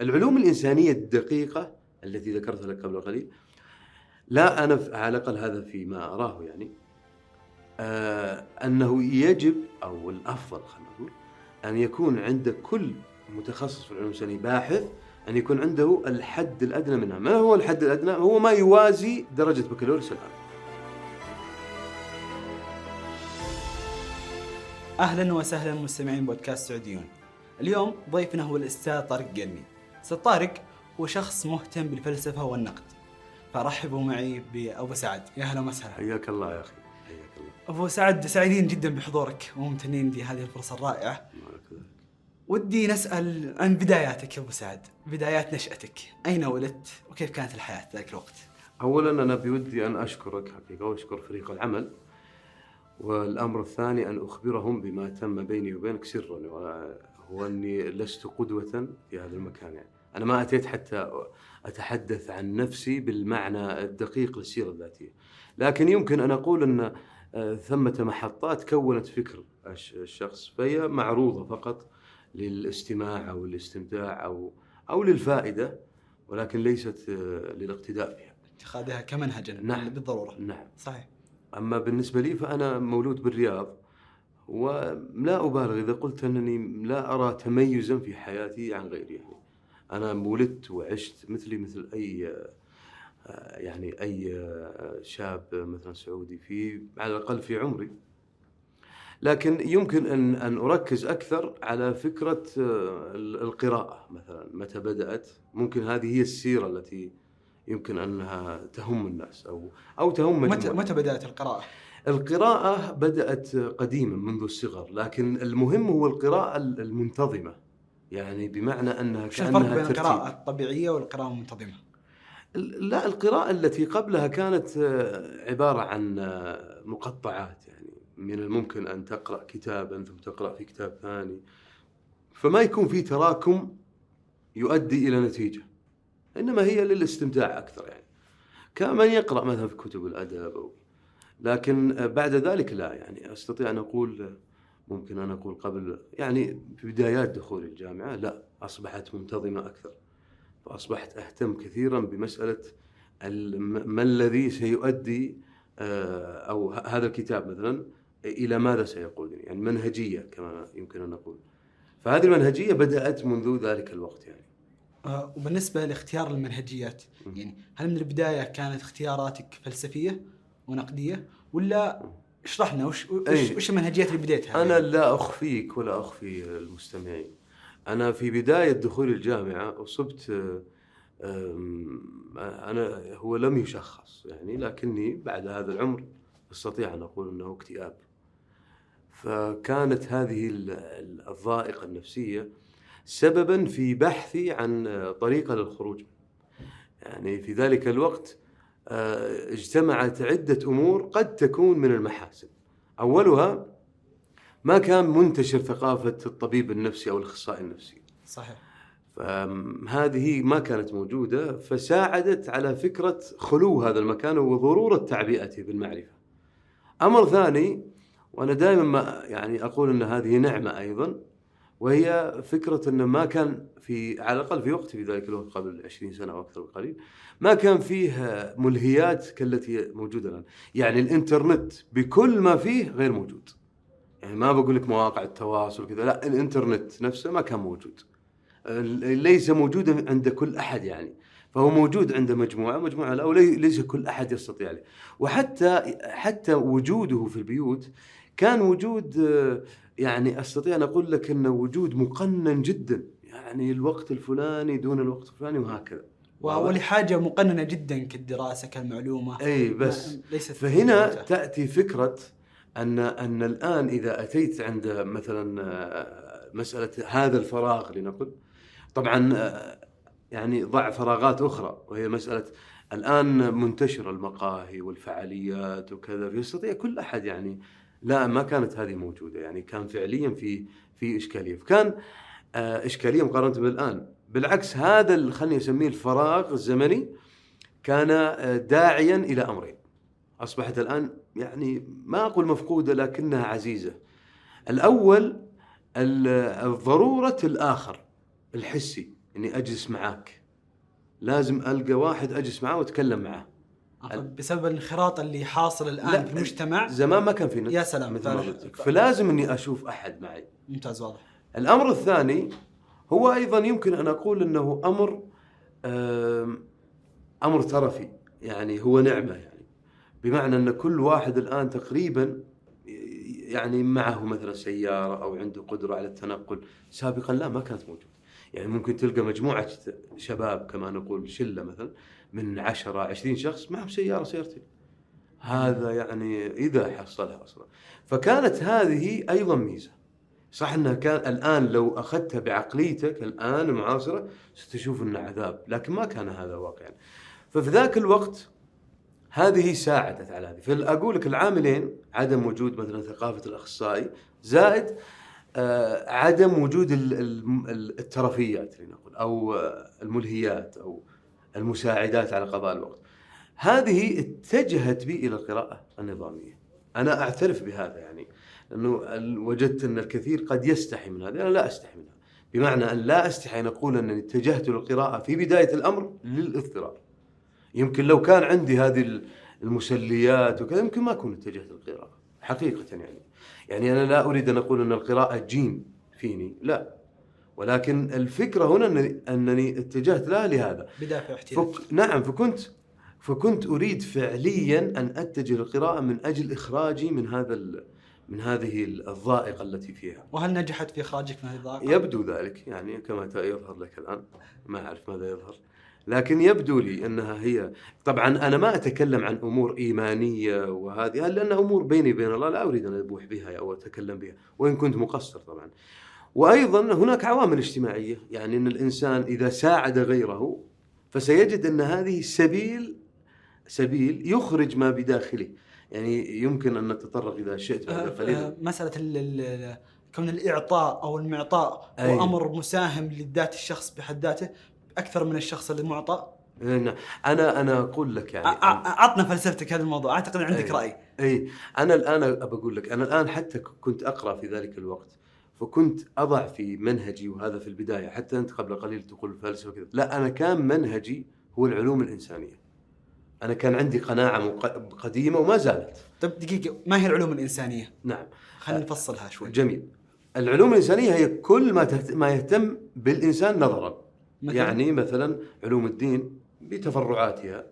العلوم الإنسانية الدقيقة التي ذكرتها لك قبل قليل لا أنا على الأقل هذا فيما أراه يعني آه أنه يجب أو الأفضل خلينا نقول أن يكون عند كل متخصص في العلوم الإنسانية باحث أن يكون عنده الحد الأدنى منها، ما هو الحد الأدنى؟ هو ما يوازي درجة بكالوريوس الآن. أهلا وسهلا مستمعين بودكاست سعوديون. اليوم ضيفنا هو الأستاذ طارق قلمي. أستاذ طارق هو شخص مهتم بالفلسفة والنقد. فرحبوا معي بأبو سعد، يا أهلا وسهلا. حياك الله يا أخي، حياك الله. أبو سعد سعيدين جدا بحضورك وممتنين لهذه الفرصة الرائعة. بارك الله. ودي نسأل عن بداياتك يا أبو سعد، بدايات نشأتك، أين ولدت وكيف كانت الحياة ذاك الوقت؟ اولا أنا بودي أن أشكرك حقيقة وأشكر فريق العمل. والأمر الثاني أن أخبرهم بما تم بيني وبينك سرا وهو أني لست قدوة في هذا المكان يعني. أنا ما أتيت حتى أتحدث عن نفسي بالمعنى الدقيق للسيرة الذاتية. لكن يمكن أن أقول أن آه، ثمة محطات كونت فكر الش- الشخص فهي معروضة فقط للاستماع أو الاستمتاع أو أو للفائدة ولكن ليست آه، للاقتداء بها. اتخاذها كمنهج نعم. بالضرورة. نعم. صحيح. أما بالنسبة لي فأنا مولود بالرياض ولا أبالغ إذا قلت أنني لا أرى تميزا في حياتي عن غيري يعني أنا ولدت وعشت مثلي مثل أي آه، يعني أي آه، شاب مثلا سعودي في على الأقل في عمري لكن يمكن أن أن أركز أكثر على فكرة آه، القراءة مثلا متى بدأت ممكن هذه هي السيرة التي يمكن أنها تهم الناس أو أو تهم متى. متى بدأت القراءة؟ القراءة بدأت قديما منذ الصغر لكن المهم هو القراءة المنتظمة. يعني بمعنى أنها وش الفرق كأنها بين. القراءة الطبيعية والقراءة المنتظمة؟ لا القراءة التي قبلها كانت آه، عبارة عن آه، مقطعات. يعني من الممكن أن تقرأ كتابا ثم تقرأ في كتاب ثاني. فما يكون في تراكم يؤدي إلى نتيجة. إنما هي للاستمتاع أكثر يعني. كمن يقرأ مثلا في كتب الأدب أو لكن بعد ذلك لا يعني أستطيع أن أقول آه، ممكن أن أقول قبل يعني في بدايات دخول الجامعة لا أصبحت منتظمة أكثر. فأصبحت أهتم كثيرا بمسألة الم- ما الذي سيؤدي آه، ه- هذا الكتاب مثلا إلى ماذا سيقودني؟ يعني منهجية كما يمكن أن نقول. فهذه المنهجية بدأت منذ ذلك الوقت يعني. آه، وبالنسبة لاختيار المنهجيات يعني هل من البداية كانت اختياراتك فلسفية؟ ونقدية ولا اشرح لنا وش وش, المنهجيات اللي بديتها؟ أنا لا أخفيك ولا أخفي المستمعين. أنا في بداية دخول الجامعة أصبت آه، آم، أنا هو لم يشخص يعني لكني بعد هذا العمر أستطيع أن أقول أنه اكتئاب. فكانت هذه ال- ال- الضائقة النفسية سببا في بحثي عن طريقة للخروج يعني في ذلك الوقت اجتمعت عدة أمور قد تكون من المحاسن. أولها ما كان منتشر ثقافة الطبيب النفسي أو الأخصائي النفسي. صحيح. فهذه ما كانت موجودة فساعدت على فكرة خلو هذا المكان وضرورة تعبئته بالمعرفة. أمر ثاني وأنا دائما ما يعني أقول أن هذه نعمة أيضا وهي فكرة أن ما كان في على الأقل في وقتي في ذلك الوقت قبل 20 سنة أو أكثر بقليل ما كان فيه ملهيات كالتي موجودة الآن. يعني الإنترنت بكل ما فيه غير موجود. يعني ما بقول لك مواقع التواصل كذا لا الإنترنت نفسه ما كان موجود. ليس موجودا عند كل أحد يعني. فهو موجود عند مجموعة مجموعة لا ولي- ليس كل أحد يستطيع عليه. وحتى حتى وجوده في البيوت كان وجود يعني أستطيع أن أقول لك انه وجود مقنن جدا يعني الوقت الفلاني دون الوقت الفلاني وهكذا. و- ولحاجة مقننة جدا كالدراسة كالمعلومة. إي بس ليست فهنا. تأتي فكرة ان أن الآن إذا أتيت عند مثلا آه، مسألة هذا الفراغ لنقل طبعا آه، يعني ضع فراغات أخرى وهي مسألة الآن منتشرة المقاهي والفعاليات وكذا فيستطيع كل أحد يعني لا ما كانت هذه موجودة. يعني كان فعليا في في إشكالية. فكان آه، إشكالية مقارنة بالان بالعكس هذا خليني أسميه الفراغ الزمني كان آه، داعيا إلى أمرين. أصبحت الآن يعني ما أقول مفقودة لكنها عزيزة. الأول ال- ضروره الآخر الحسي إني أجلس معاك. لازم ألقى واحد أجلس معاه وأتكلم معاه بسبب الانخراط اللي حاصل الآن لا، في المجتمع. زمان ما كان في نت يا سلام. مثل ما فعلا. قلت لك. فلازم إني أشوف أحد معي. ممتاز واضح. الأمر الثاني هو أيضا يمكن أن أقول إنه أمر أمر ترفي يعني هو نعمة يعني. بمعنى أن كل واحد الآن تقريبا يعني معه مثلا سيارة أو عنده قدرة على التنقل. سابقا لا ما كانت موجودة. يعني ممكن تلقى مجموعة شباب كما نقول شلة مثلا من 10 20 شخص معهم سيارة سيارتين. هذا يعني إذا حصلها أصلا. فكانت هذه أيضا ميزة. صح إنها كان الآن لو أخذتها بعقليتك الآن المعاصرة ستشوف إنه عذاب لكن ما كان هذا واقعا. ففي ذاك الوقت هذه ساعدت على هذه. فاقول لك العاملين عدم وجود مثلا ثقافة الأخصائي زائد آه، عدم وجود ال- ال- ال- الترفيات لنقول أو آه، الملهيات أو المساعدات على قضاء الوقت. هذه اتجهت بي إلى القراءة النظامية. أنا أعترف بهذا يعني لأنه ال- وجدت أن الكثير قد يستحي من هذا. أنا لا أستحي منها بمعنى أن لا أستحي أن أقول أنني اتجهت للقراءة في بداية الأمر للاضطرار يمكن لو كان عندي هذه ال- المسليات وكذا يمكن ما أكون اتجهت للقراءة حقيقة يعني. يعني أنا لا أريد أن أقول أن القراءة جين فيني لا. ولكن الفكرة هنا انني أنني اتجهت لها لهذا. بدافع احتياج. فك... نعم فكنت فكنت أريد فعليا أن أتجه للقراءة من أجل إخراجي من هذا ال... من هذه الضائقة التي فيها. وهل نجحت في إخراجك من هذه الضائقة؟ يبدو ذلك يعني كما يظهر لك الآن. ما أعرف ماذا يظهر. لكن يبدو لي أنها هي طبعا أنا ما أتكلم عن أمور إيمانية وهذه لانها أمور بيني وبين الله لا أريد أن أبوح بها أو أتكلم بها وإن كنت مقصر طبعا. وأيضا هناك عوامل اجتماعية يعني إن الإنسان إذا ساعد غيره فسيجد إن هذه سبيل سبيل يخرج ما بداخله يعني يمكن أن نتطرق إذا شئت بعد آه، قليل آه، مسألة ال- ال- ال- كون الإعطاء أو المعطاء. هو أمر مساهم لذات الشخص بحد ذاته أكثر من الشخص المعطى نعم. أنا أنا أقول لك يعني عطنا فلسفتك هذا الموضوع أعتقد عندك أي. رأي اي أنا الآن أقول لك أنا الآن حتى كنت أقرأ في ذلك الوقت فكنت أضع في منهجي وهذا في البداية حتى أنت قبل قليل تقول فلسفه كذا لا أنا كان منهجي هو العلوم الإنسانية. أنا كان عندي قناعة قديمة وما زالت. طيب دقيقة ما هي العلوم الإنسانية؟ نعم. خلينا نفصلها شوي. جميل. العلوم الإنسانية هي كل ما تهت... ما يهتم بالإنسان نظرا. مثلاً؟ يعني مثلا علوم الدين بتفرعاتها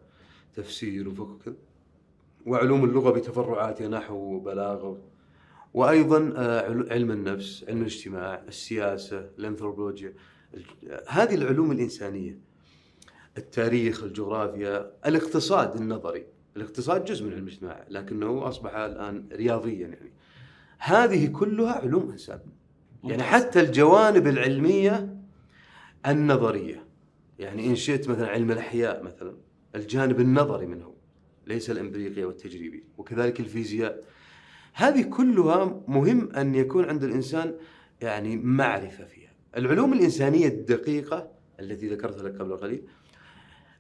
تفسير وفقه وعلوم اللغة بتفرعاتها نحو وبلاغة وأيضا آه، عل- علم النفس علم الاجتماع السياسة الأنثروبولوجيا هذه العلوم الإنسانية التاريخ الجغرافيا الاقتصاد النظري. الاقتصاد جزء من علم الاجتماع لكنه أصبح الآن رياضيا يعني. هذه كلها علوم إنسان. يعني. حتى الجوانب العلمية النظرية. يعني إن شئت مثلا علم الأحياء مثلا الجانب النظري منه ليس الامبريقي والتجريبي. وكذلك الفيزياء. هذه كلها مهم أن يكون عند الإنسان يعني معرفة فيها العلوم الإنسانية الدقيقة التي ذكرتها لك قبل قليل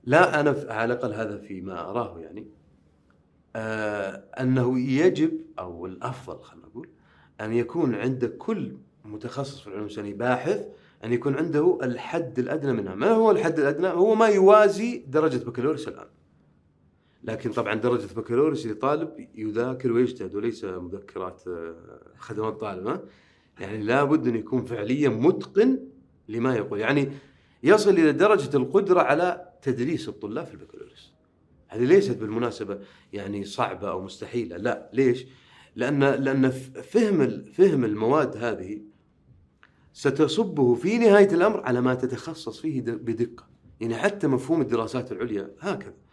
لا أنا ف- على الأقل هذا فيما أراه يعني آه أنه يجب أو الأفضل خلينا نقول أن يكون عند كل متخصص في العلوم الإنسانية باحث أن يكون عنده الحد الأدنى منها، ما هو الحد الأدنى؟ هو ما يوازي درجة بكالوريوس الآن. لكن طبعا درجة بكالوريوس لطالب يذاكر ويجتهد وليس مذكرات آه، خدمات طالب؟ يعني لابد أن يكون فعليا متقن لما يقول، يعني يصل إلى درجة القدرة على تدريس الطلاب في البكالوريوس. هذه ليست بالمناسبة يعني صعبة أو مستحيلة، لا، ليش؟ لأن لأن فهم فهم المواد هذه ستصبه في نهاية الأمر على ما تتخصص فيه بدقة، يعني حتى مفهوم الدراسات العليا هكذا.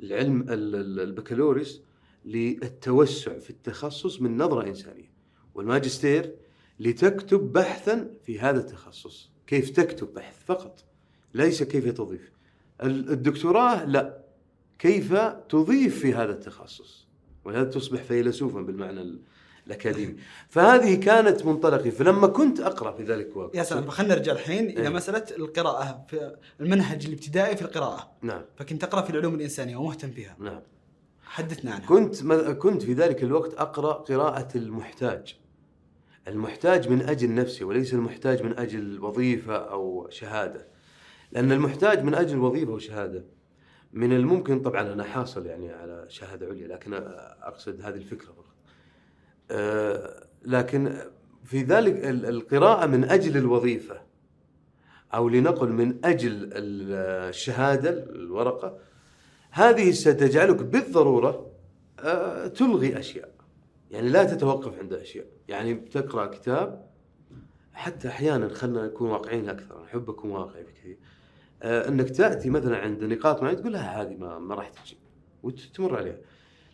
العلم ال- ال- البكالوريوس للتوسع في التخصص من نظرة إنسانية، والماجستير لتكتب بحثا في هذا التخصص، كيف تكتب بحث فقط، ليس كيف تضيف. ال- الدكتوراه لا، كيف تضيف في هذا التخصص، ولهذا تصبح فيلسوفا بالمعنى ال- الأكاديمي، فهذه كانت منطلقي، فلما كنت أقرأ في ذلك الوقت يا سلام. خلينا نرجع الحين إلى إيه. مسألة القراءة. في المنهج الابتدائي في القراءة. نعم. فكنت تقرا في العلوم الإنسانية ومهتم فيها. نعم. حدثنا عنها. كنت م- كنت في ذلك الوقت أقرأ قراءة المحتاج. المحتاج من أجل نفسه وليس المحتاج من أجل وظيفة أو شهادة. لأن المحتاج من أجل وظيفة وشهاده من الممكن طبعا أنا حاصل يعني على شهادة عليا لكن أقصد هذه الفكرة لكن في ذلك ال- القراءة من أجل الوظيفة أو لنقل من أجل الشهادة الورقة هذه ستجعلك بالضرورة أه تلغي أشياء. يعني لا تتوقف عند أشياء. يعني بتقرأ كتاب حتى أحيانا خلينا نكون واقعيين أكثر أنا احب اكون واقعي بكثير آه أنك تأتي مثلا عند نقاط معينة تقول لها هذه ما, ما راح تجي وتمر عليها.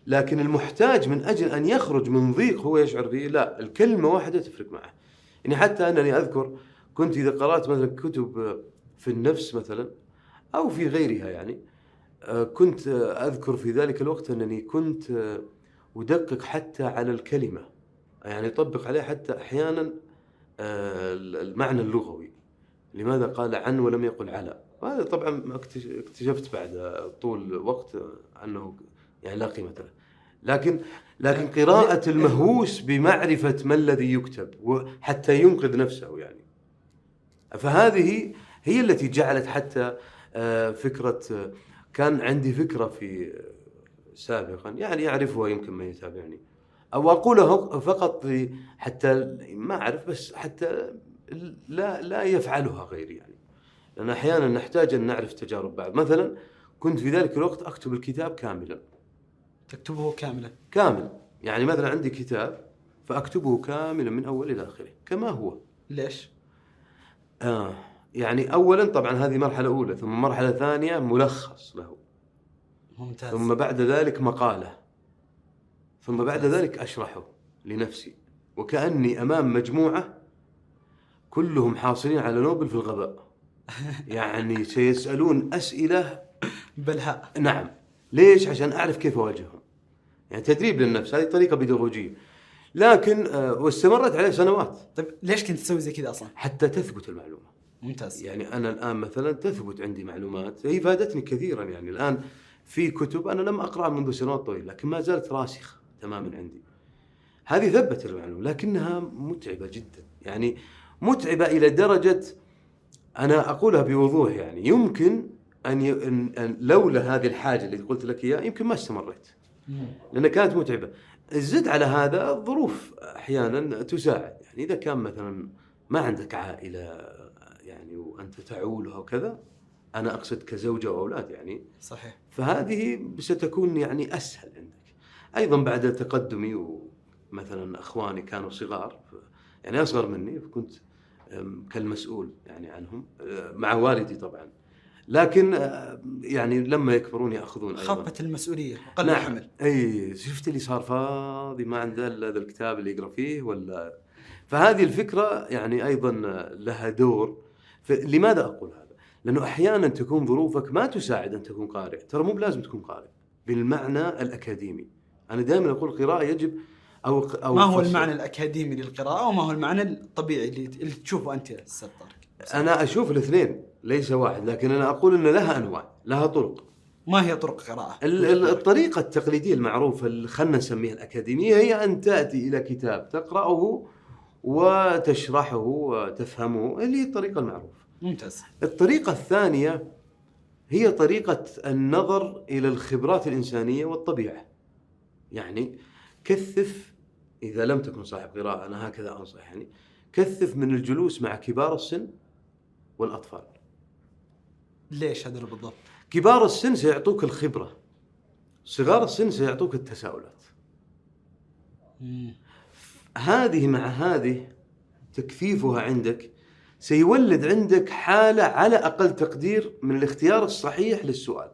لكن المحتاج من أجل أن يخرج من ضيق هو يشعر فيه لا الكلمة واحدة تفرق معه. يعني حتى أنني أذكر كنت إذا قرأت مثلا كتب في النفس مثلا أو في غيرها يعني كنت أذكر في ذلك الوقت أنني كنت أدقق حتى على الكلمة. يعني أطبق عليها حتى أحيانا المعنى اللغوي. لماذا قال عن ولم يقل على؟ وهذا طبعا اكتشفت بعد طول وقت أنه يعني لا قيمة له. لكن لكن قراءة المهووس بمعرفة ما الذي يكتب وحتى ينقذ نفسه يعني. فهذه هي التي جعلت حتى فكرة كان عندي فكرة في سابقا يعني يعرفها يمكن من يتابعني. أو أقولها فقط حتى ما أعرف بس حتى لا لا يفعلها غيري يعني. لأن أحيانا نحتاج أن نعرف تجارب بعض. مثلا كنت في ذلك الوقت أكتب الكتاب كاملا. تكتبه كاملا. كامل يعني مثلا عندي كتاب فأكتبه كاملا من أول إلى آخره كما هو. ليش؟ آه يعني اولا طبعا هذه مرحلة أولى ثم مرحلة ثانية ملخص له. ممتاز. ثم بعد ذلك مقالة. ثم بعد ذلك أشرحه لنفسي. وكأني أمام مجموعة كلهم حاصلين على نوبل في الغباء. يعني سيسألون أسئلة بلهاء. نعم. ليش؟ عشان أعرف كيف أواجههم. يعني تدريب للنفس هذه طريقة بيداغوجيه لكن آه واستمرت عليه سنوات. طيب ليش كنت تسوي زي كذا أصلا؟ حتى تثبت المعلومة. ممتاز. يعني أنا الآن مثلا تثبت عندي معلومات هي فادتني كثيرا يعني. الآن في كتب أنا لم أقرأها منذ سنوات طويلة لكن ما زالت راسخة تماما عندي. هذه ثبت المعلومة لكنها متعبة جدا. يعني متعبة إلى درجة أنا أقولها بوضوح يعني. يمكن أن, ي... أن لولا هذه الحاجة اللي قلت لك إياها يمكن ما استمريت. لأنها كانت متعبة. زد على هذا الظروف أحيانا تساعد. يعني إذا كان مثلا ما عندك عائلة يعني وأنت تعولها وكذا أنا أقصد كزوجة وأولاد يعني صحيح. فهذه ستكون يعني أسهل عندك. أيضا بعد تقدمي ومثلا أخواني كانوا صغار يعني أصغر مني فكنت كالمسؤول يعني عنهم مع والدي طبعا. لكن يعني لما يكبرون يأخذون خفت المسؤولية وقل نعم. الحمل أي شفت اللي صار فاضي ما عنده إلا هذا الكتاب اللي يقرأ فيه ولا فهذه الفكرة يعني أيضا لها دور لماذا أقول هذا؟ لأنه أحيانا تكون ظروفك ما تساعد أن تكون قارئ، ترى مو بلازم تكون قارئ بالمعنى الأكاديمي. أنا دائما أقول القراءة يجب أو أو ما هو المعنى الأكاديمي للقراءة وما هو المعنى الطبيعي اللي, اللي تشوفه أنت طارق؟ أنا أشوف الاثنين ليس واحد لكن أنا أقول إن لها أنواع، لها طرق. ما هي طرق قراءة؟ الطريقة التقليدية المعروفة اللي خلينا نسميها الأكاديمية هي أن تأتي إلى كتاب تقرأه وتشرحه وتفهمه اللي هي الطريقة المعروفة. ممتاز. الطريقة الثانية هي طريقة النظر إلى الخبرات الإنسانية والطبيعة. يعني كثف إذا لم تكن صاحب قراءة أنا هكذا أنصح يعني كثف من الجلوس مع كبار السن والأطفال. ليش هذا بالضبط؟ كبار السن سيعطوك الخبرة. صغار السن سيعطوك التساؤلات. هذه مع هذه تكثيفها عندك سيولد عندك حالة على أقل تقدير من الاختيار الصحيح للسؤال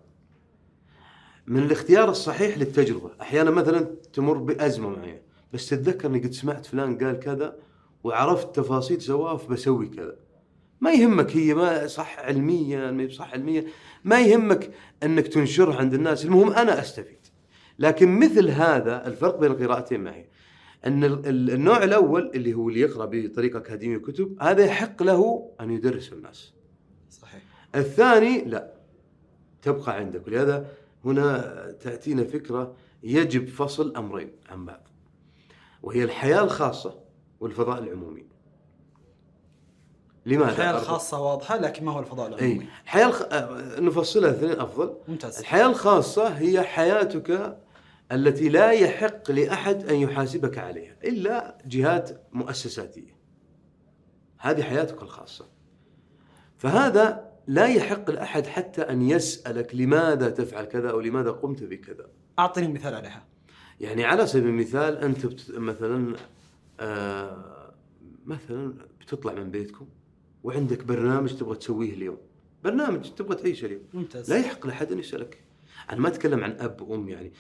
من الاختيار الصحيح للتجربة أحيانا مثلا تمر بأزمة معي بس تتذكر أني قد سمعت فلان قال كذا وعرفت تفاصيل سواه فبسوي كذا ما يهمك هي ما صح علميا ما صح علميا ما يهمك أنك تنشرها عند الناس المهم أنا أستفيد لكن مثل هذا الفرق بين القراءتين ما هي أن النوع الأول اللي هو اللي يقرأ بطريقة أكاديمية كتب هذا يحق له أن يدرس الناس. صحيح. الثاني لا تبقى عندك ولهذا هنا تأتينا فكرة يجب فصل أمرين عن بعض. وهي الحياة الخاصة والفضاء العمومي. لماذا؟ الحياة الخاصة واضحة لكن ما هو الفضاء إي. العمومي الحياة الخ... آه، نفصلها اثنين أفضل. ممتاز. الحياة الخاصة هي حياتك التي لا يحق لأحد أن يحاسبك عليها إلا جهات مؤسساتية. هذه حياتك الخاصة. فهذا لا يحق لأحد حتى أن يسألك لماذا تفعل كذا أو لماذا قمت بكذا. أعطني مثال عليها. يعني على سبيل المثال أنت بت... مثلا آه مثلا بتطلع من بيتكم وعندك برنامج تبغى تسويه اليوم. برنامج تبغى تعيشه اليوم. ممتاز. لا يحق لأحد أن يسالك أنا ما أتكلم عن أب وأم يعني.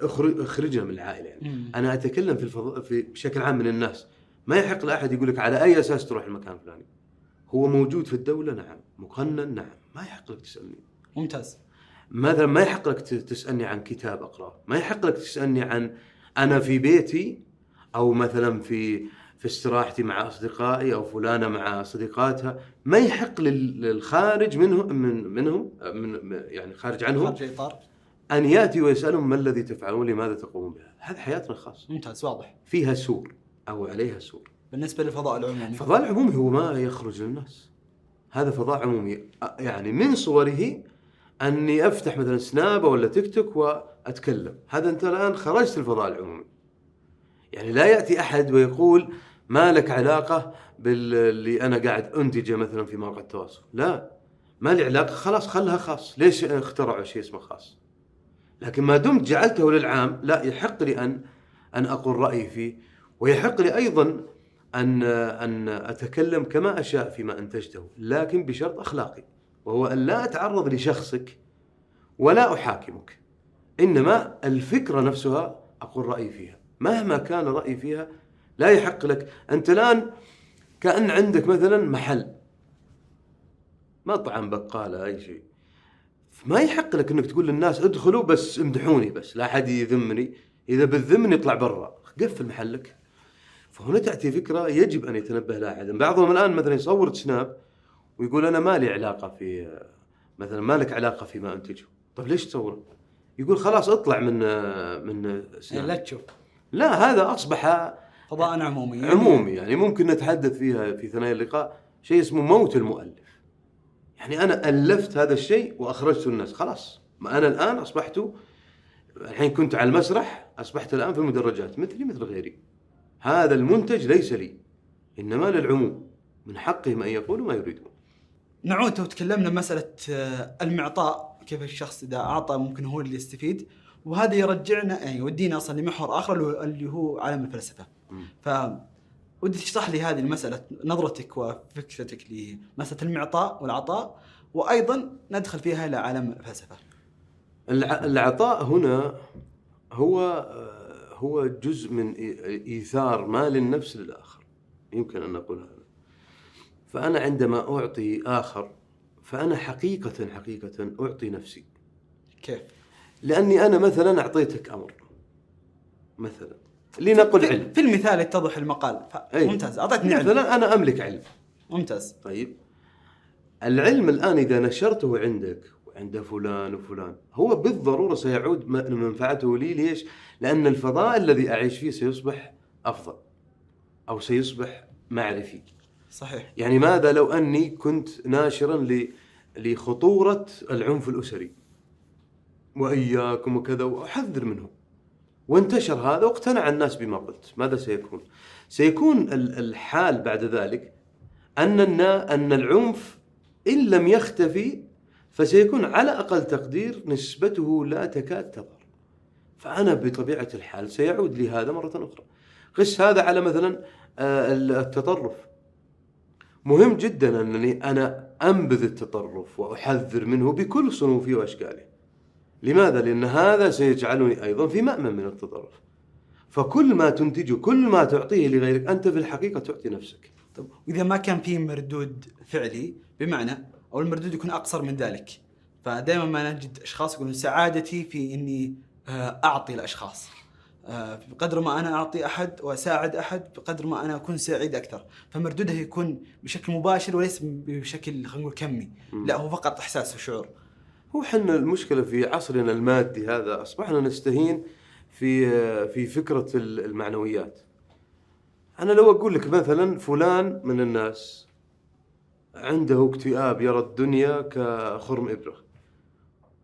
اخرج اخرجنا من العائلة يعني. مم. أنا أتكلم في الفض... في بشكل عام من الناس. ما يحق لأحد يقول لك على أي أساس تروح المكان الفلاني. هو موجود في الدولة؟ نعم. مقنن؟ نعم. ما يحق لك تسألني. ممتاز. مثلا ما يحق لك تسألني عن كتاب أقرأه، ما يحق لك تسألني عن أنا في بيتي أو مثلا في في استراحتي مع أصدقائي أو فلانة مع صديقاتها، ما يحق لل- للخارج منهم من منهم من يعني خارج عنهم خارج الاطار أن يأتي ويسألهم ما الذي تفعلون لماذا تقومون بها؟ هذه حياتنا الخاصة، ممتاز واضح. فيها سور أو عليها سور. بالنسبة للفضاء العمومي الفضاء العمومي هو ما يخرج للناس. هذا فضاء عمومي. يعني من صوره أني أفتح مثلا سناب ولا تيك توك وأتكلم. هذا أنت الآن خرجت الفضاء العمومي. يعني لا يأتي أحد ويقول ما لك علاقة باللي أنا قاعد أنتجه مثلا في مواقع التواصل؟ لا. ما لي علاقة. خلاص خلها خاص. ليش اخترعوا شيء اسمه خاص؟ لكن ما دمت جعلته للعام لا يحق لي أن أن أقول رأيي فيه ويحق لي أيضا أن أن أتكلم كما أشاء فيما أنتجته لكن بشرط أخلاقي وهو أن لا أتعرض لشخصك ولا أحاكمك. إنما الفكرة نفسها أقول رأيي فيها. مهما كان رأيي فيها لا يحق لك. أنت الآن كأن عندك مثلا محل مطعم بقالة أي شيء. ما يحق لك إنك تقول للناس ادخلوا بس امدحوني بس لا أحد يذمني. إذا بتذمني اطلع برا. قفل محلك. فهنا تاتي فكرة يجب أن يتنبه لها أحد. بعضهم الآن مثلا يصور سناب ويقول أنا ما لي علاقة في مثلا ما لك علاقة فيما أنتجه. طيب ليش تصوره؟ يقول خلاص اطلع من من سناب. لا تشوف. لا هذا أصبح فضاء عمومي عمومي يعني ممكن نتحدث فيها في ثنايا اللقاء شيء اسمه موت المؤلف. يعني أنا ألفت هذا الشيء واخرجته الناس خلاص. ما أنا الآن أصبحت الحين كنت على المسرح أصبحت الآن في المدرجات مثلي مثل غيري. هذا المنتج ليس لي إنما للعموم من حقهم أن يقولوا ما يريدون. نعود وتكلمنا مسألة آه، المعطاء كيف الشخص إذا أعطى ممكن هو اللي يستفيد. وهذا يرجعنا يعني يودينا أصلا لمحور آخر اللي هو- عالم الفلسفة. مم. ف ودي تشرح لي هذه المسألة نظرتك وفكرتك لمسألة المعطاء والعطاء وأيضا ندخل فيها إلى عالم الفلسفة. الع- العطاء هنا هو هو جزء من إيثار ما للنفس للآخر. يمكن أن نقول هذا. فأنا عندما أعطي آخر فأنا حقيقه حقيقه أعطي نفسي. كيف؟ لأني أنا مثلا أعطيتك أمر. مثلا. لنقل في, علم. في المثال يتضح المقال. ممتاز. أعطيتني علم مثلا أنا أملك علم. ممتاز. طيب. العلم الآن إذا نشرته عندك وعند فلان وفلان هو بالضرورة سيعود منفعته لي. ليش؟ لأن الفضاء الذي أعيش فيه سيصبح أفضل أو سيصبح معرفي. صحيح. يعني ماذا لو أني كنت ناشرا لخطورة العنف الأسري؟ وإياكم وكذا وأحذر منه وانتشر هذا واقتنع الناس بما قلت. ماذا سيكون؟ سيكون ال- الحال بعد ذلك أن أن العنف إن لم يختفي فسيكون على أقل تقدير نسبته لا تكاد تظهر. فأنا بطبيعة الحال سيعود لي هذا مرة أخرى. قس هذا على مثلا آه، التطرف. مهم جدا أنني أنا أنبذ التطرف وأحذر منه بكل صنوفه واشكاله. لماذا؟ لأن هذا سيجعلني أيضا في مأمن من التطرف. فكل ما تنتجه، كل ما تعطيه لغيرك أنت في الحقيقة تعطي نفسك. طب وإذا ما كان في مردود فعلي بمعنى أو المردود يكون أقصر من ذلك فدائما ما نجد أشخاص يقولون سعادتي في إني آه، أعطي الأشخاص آه، بقدر ما أنا أعطي أحد وأساعد أحد بقدر ما أنا أكون سعيد أكثر فمردوده يكون بشكل مباشر وليس بشكل خلينا نقول كمي لا هو فقط إحساس وشعور هو حنا المشكلة في عصرنا المادي هذا أصبحنا نستهين في في فكرة المعنويات. أنا لو أقول لك مثلا فلان من الناس عنده اكتئاب يرى الدنيا كخرم إبرة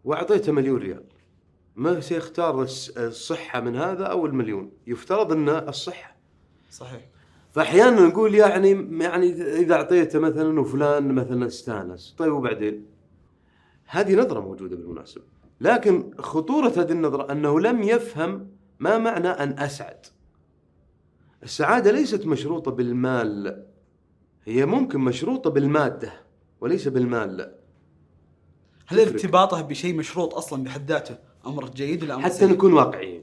وأعطيته مليون ريال ما سيختار الصحة من هذا أو المليون؟ يفترض ان الصحة. صحيح. فاحيانا نقول يعني يعني إذا أعطيته مثلا وفلان مثلا استانس طيب وبعدين؟ هذه نظرة موجودة بالمناسبة. لكن خطورة هذه النظرة أنه لم يفهم ما معنى أن أسعد. السعادة ليست مشروطة بالمال. هي ممكن مشروطة بالمادة وليس بالمال. لا هل. ارتباطه بشيء مشروط أصلا بحد ذاته؟ أمر جيد ولا أمر حتى سيء؟ نكون واقعيين.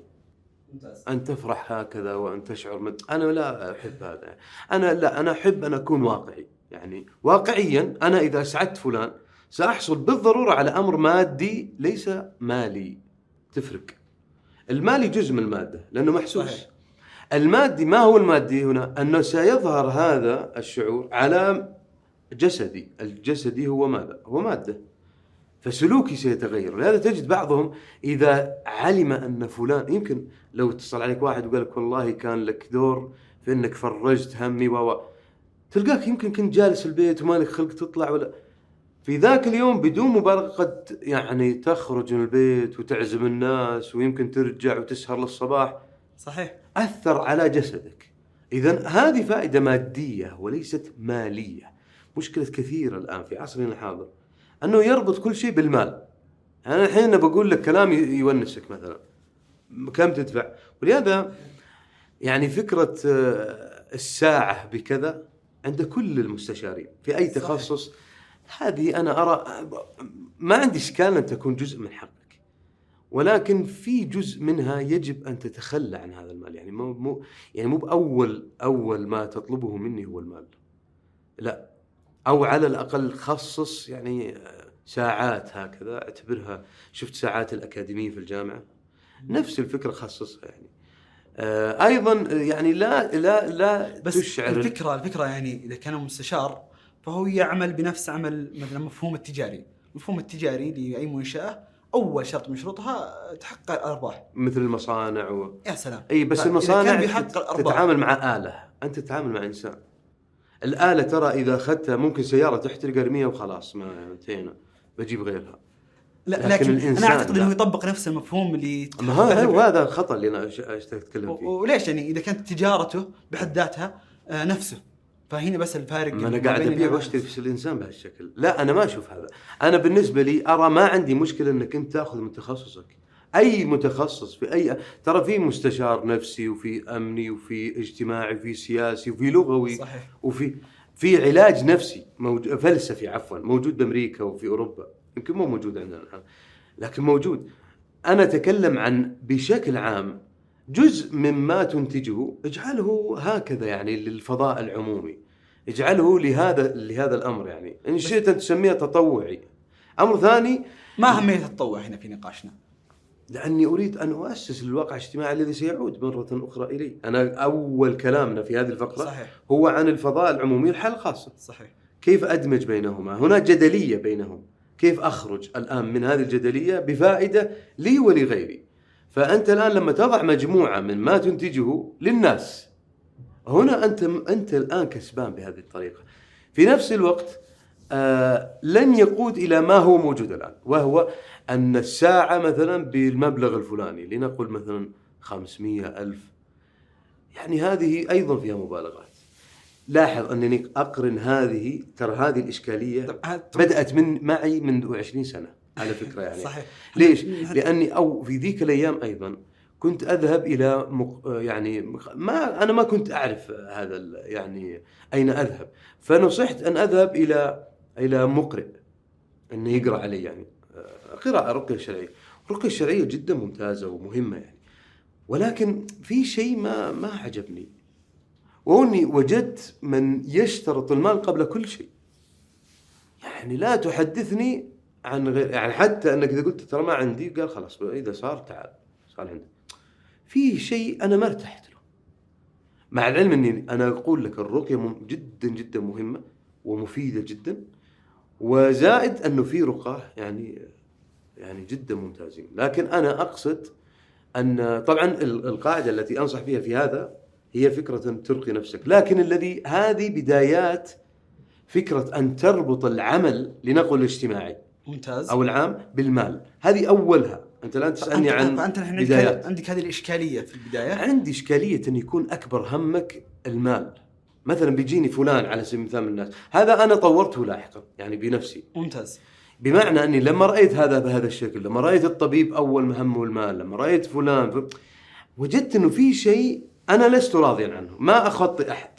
ممتاز. أن تفرح هكذا وأن تشعر مد... أنا لا أحب هذا. أنا لا أنا أحب أن أكون واقعي. يعني واقعيا أنا إذا أسعدت فلان سأحصل بالضرورة على أمر مادي ليس مالي. تفرق. المالي جزء من المادة لأنه محسوس. صحيح. المادي ما هو المادي هنا؟ أنه سيظهر هذا الشعور على جسدي. الجسدي هو ماذا؟ هو مادة. فسلوكي سيتغير. لهذا تجد بعضهم إذا علم أن فلان يمكن لو اتصل عليك واحد وقال لك والله كان لك دور في أنك فرجت همي و تلقاك يمكن كنت جالس البيت وما لك خلق تطلع ولا في ذاك اليوم بدون مبالغة قد يعني تخرج من البيت وتعزم الناس ويمكن ترجع وتسهر للصباح. صحيح. أثر على جسدك. إذا هذه فائدة مادية وليست مالية. مشكلة كثيرة الآن في عصرنا الحاضر. أنه يربط كل شيء بالمال. أنا الحين بقول لك كلام يونسك مثلا. كم تدفع؟ ولهذا يعني فكرة آه، الساعة بكذا عند كل المستشارين في أي صحيح. هذه أنا أرى ما عندي إشكال أن تكون جزء من حقك ولكن في جزء منها يجب أن تتخلى عن هذا المال. يعني مو مو يعني مو بأول أول ما تطلبه مني هو المال. لا أو على الأقل خصص يعني ساعات هكذا أعتبرها شفت ساعات الأكاديمية في الجامعة؟ نفس الفكرة خصصها يعني. آه، أيضا يعني لا لا لا بس تشعر الفكرة الفكرة يعني إذا كان مستشار فهو يعمل بنفس عمل مثلا مفهوم التجاري، المفهوم التجاري لأي منشأة أول شرط من شروطها تحقق الأرباح، مثل المصانع و... يا سلام. إي بس المصانع كان بيحقق الأرباح. تتعامل مع آلة. أنت تتعامل مع إنسان. الآلة ترى إذا أخذتها ممكن سيارة تحترق ارميها وخلاص ما انتهينا بجيب غيرها. لا لكن لكن, الإنسان أنا أعتقد لا. إنه يطبق نفس المفهوم اللي ما هذا الخطأ اللي أش- أتكلم و- فيه. وليش يعني إذا كانت تجارته بحد ذاتها آه، نفسه؟ فهنا بس الفارق ما ما قاعد الناس. وأشتري في الإنسان بهالشكل. لا أنا ما أشوف هذا. أنا بالنسبة لي أرى ما عندي مشكلة أنك أنت تأخذ من تخصصك. أي متخصص في أي ترى في مستشار نفسي وفي أمني وفي اجتماعي وفي سياسي وفي لغوي صحيح. وفي في علاج نفسي موجود فلسفي عفوا موجود بأمريكا وفي أوروبا. يمكن مو موجود عندنا الآن لكن موجود. أنا أتكلم عن بشكل عام جزء مما تنتجه اجعله هكذا يعني للفضاء العمومي. اجعله لهذا لهذا الأمر يعني. إن شئت أن تسميه تطوعي. أمر ثاني ما اهميه التطوع هنا في نقاشنا؟ لأني أريد أن أؤسس الواقع الاجتماعي الذي سيعود مرة أخرى إلي. أنا أول كلامنا في هذه الفقرة صحيح. هو عن الفضاء العمومي الحاله الخاصه صحيح. كيف أدمج بينهما؟ هناك جدلية بينهم، كيف أخرج الآن من هذه الجدلية بفائدة لي ولغيري؟ فأنت الآن لما تضع مجموعة من ما تنتجه للناس هنا أنت أنت الآن كسبان بهذه الطريقة. في نفس الوقت آه لن يقود إلى ما هو موجود الآن وهو أن الساعة مثلا بالمبلغ الفلاني لنقل مثلا 500 ألف يعني هذه أيضا فيها مبالغات. لاحظ أنني أقرن هذه ترى هذه الإشكالية بدأت من معي منذ 20 سنة على فكرة يعني. صحيح. ليش؟ إحنا- لأني أو في ذيك الأيام أيضا كنت أذهب إلى مق... يعني ما أنا ما كنت أعرف هذا ال- يعني أين أذهب. فنصحت أن أذهب إلى إلى مقرئ انه يقرأ علي يعني. آه، قراءة رقيه شرعيه الرقيه الشرعية جدا ممتازة ومهمة يعني. ولكن في شيء ما ما عجبني. وهو اني وجدت من يشترط المال قبل كل شيء. يعني لا تحدثني عن غير يعني حتى أنك إذا قلت ترى ما عندي قال خلاص إذا صار تعال صار عندك. في شيء أنا ما ارتحت له. مع العلم إني أنا أقول لك الرقية جدا جدا مهمة ومفيدة جدا وزائد أنه في رقاة يعني يعني جدا ممتازين. لكن أنا أقصد أن طبعا ال- القاعدة التي أنصح فيها في هذا هي فكرة ترقي نفسك. لكن الذي هذه بدايات فكرة أن تربط العمل لنقل الاجتماعي ممتاز. أو العام بالمال. هذه أولها. أنت الآن تسألني عن فأنت الحين بدايات. عندك- هذه الإشكالية في البداية. عندي إشكالية أن يكون أكبر همك المال. مثلا بيجيني فلان على سبيل المثال من الناس. هذا أنا طورته لاحقا يعني بنفسي. ممتاز. بمعنى أني لما رأيت هذا بهذا الشكل لما رأيت الطبيب أول همه المال لما رأيت فلان ف... وجدت إنه في شيء أنا لست راضيا عنه. ما أخطئ أحد.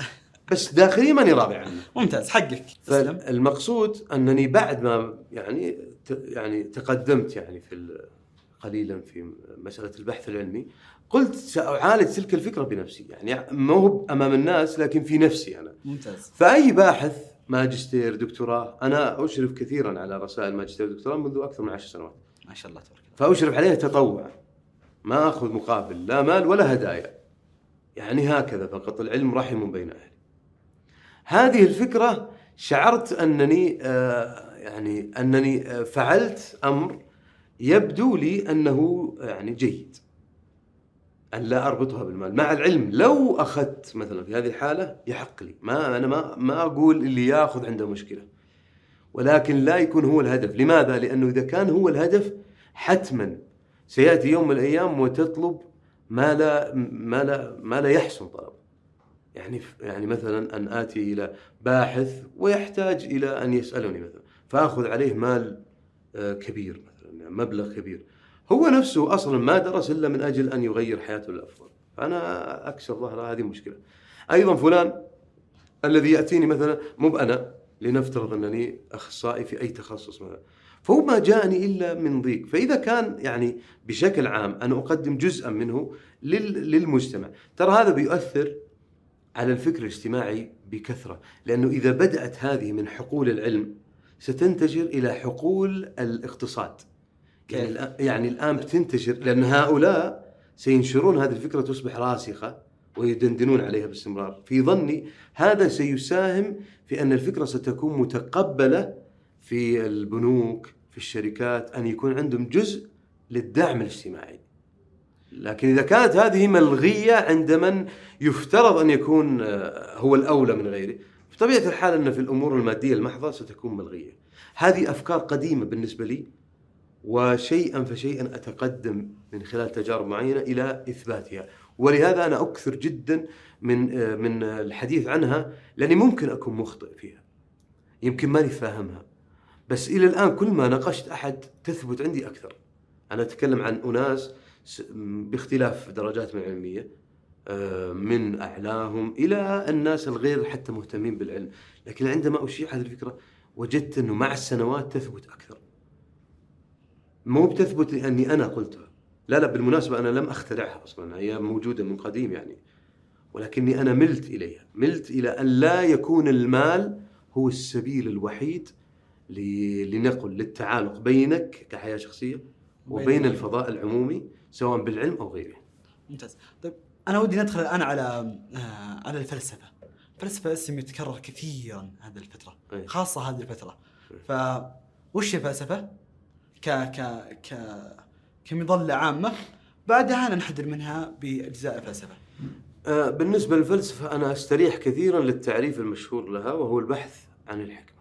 بس داخليا ماني راضي عنه. ممتاز حقك. تسلم. فالمقصود أنني بعد ما يعني يعني تقدمت يعني في قليلا في مسألة البحث العلمي قلت سأعالج تلك الفكرة بنفسي. يعني ما هو أمام الناس لكن في نفسي أنا. ممتاز. فأي باحث ماجستير دكتوراه أنا أشرف كثيرا على رسائل ماجستير ودكتوراه منذ أكثر من عشر سنوات. ما شاء الله تبارك الله. فأشرف عليها تطوعا ما أخذ مقابل لا مال ولا هدايا. يعني هكذا فقط العلم رحم بين أهله. هذه الفكرة شعرت أنني آه يعني أنني آه فعلت أمر يبدو لي أنه يعني جيد أن لا أربطها بالمال. مع العلم لو أخذت مثلا في هذه الحالة يحق لي. ما أنا ما ما أقول اللي يأخذ عنده مشكلة. ولكن لا يكون هو الهدف. لماذا؟ لأنه إذا كان هو الهدف حتما سيأتي يوم من الأيام وتطلب ما لا ما لا ما لا يحسن طلبه. يعني يعني مثلا أن آتي إلى باحث ويحتاج إلى أن يسألني مثلا فأخذ عليه مال آه، كبير مثلا يعني مبلغ كبير. هو نفسه أصلا ما درس إلا من أجل أن يغير حياته للافضل فأنا أكسر ظهره هذه مشكله أيضا فلان الذي يأتيني مثلا مو أنا لنفترض أنني أخصائي في أي تخصص مثلا. فهو ما جاءني إلا من ضيق. فإذا كان يعني بشكل عام أنا أقدم جزءا منه لل- للمجتمع ترى هذا بيؤثر على الفكر الاجتماعي بكثرة لأنه إذا بدأت هذه من حقول العلم ستنتشر إلى حقول الاقتصاد. يعني؟ الآن يعني الآن بتنتشر لأن هؤلاء سينشرون هذه الفكرة تصبح راسخة ويدندنون عليها باستمرار. في ظني هذا سيساهم في أن الفكرة ستكون متقبلة في البنوك في الشركات أن يكون عندهم جزء للدعم الاجتماعي. لكن إذا كانت هذه ملغية عند من يفترض أن يكون آه، هو الأولى من غيره بطبيعة الحال أن في الأمور المادية المحضة ستكون ملغية. هذه أفكار قديمة بالنسبة لي وشيئا فشيئا أتقدم من خلال تجارب معينة إلى إثباتها. ولهذا أنا أكثر جدا من آه، من الحديث عنها لأني ممكن أكون مخطئ فيها. يمكن ماني فاهمها. بس إلى الآن كل ما ناقشت أحد تثبت عندي أكثر. أنا أتكلم عن أناس س- م- باختلاف درجاتهم العلمية آه، من أعلاهم إلى الناس الغير حتى مهتمين بالعلم. لكن عندما اشيع هذه الفكرة وجدت أنه مع السنوات تثبت أكثر. مو بتثبت لأني أنا قلتها. لا لا بالمناسبة أنا لم أخترعها أصلا. هي موجودة من قديم يعني. ولكني أنا ملت إليها. ملت إلى أن لا يكون المال هو السبيل الوحيد لنقل للتعالق بينك كحياة شخصية وبين- الفضاء العمومي سواء بالعلم أو غيره. ممتاز. طيب أنا ودي ندخل الآن على آه، على الفلسفة. الفلسفة اسم يتكرر كثيرا هذه الفترة. خاصة هذه الفترة. ف وش الفلسفة؟ ك ك ك كمظلة عامة. بعدها ننحدر منها بأجزاء الفلسفه آه، بالنسبة للفلسفة أنا أستريح كثيرا للتعريف المشهور لها وهو البحث عن الحكمة.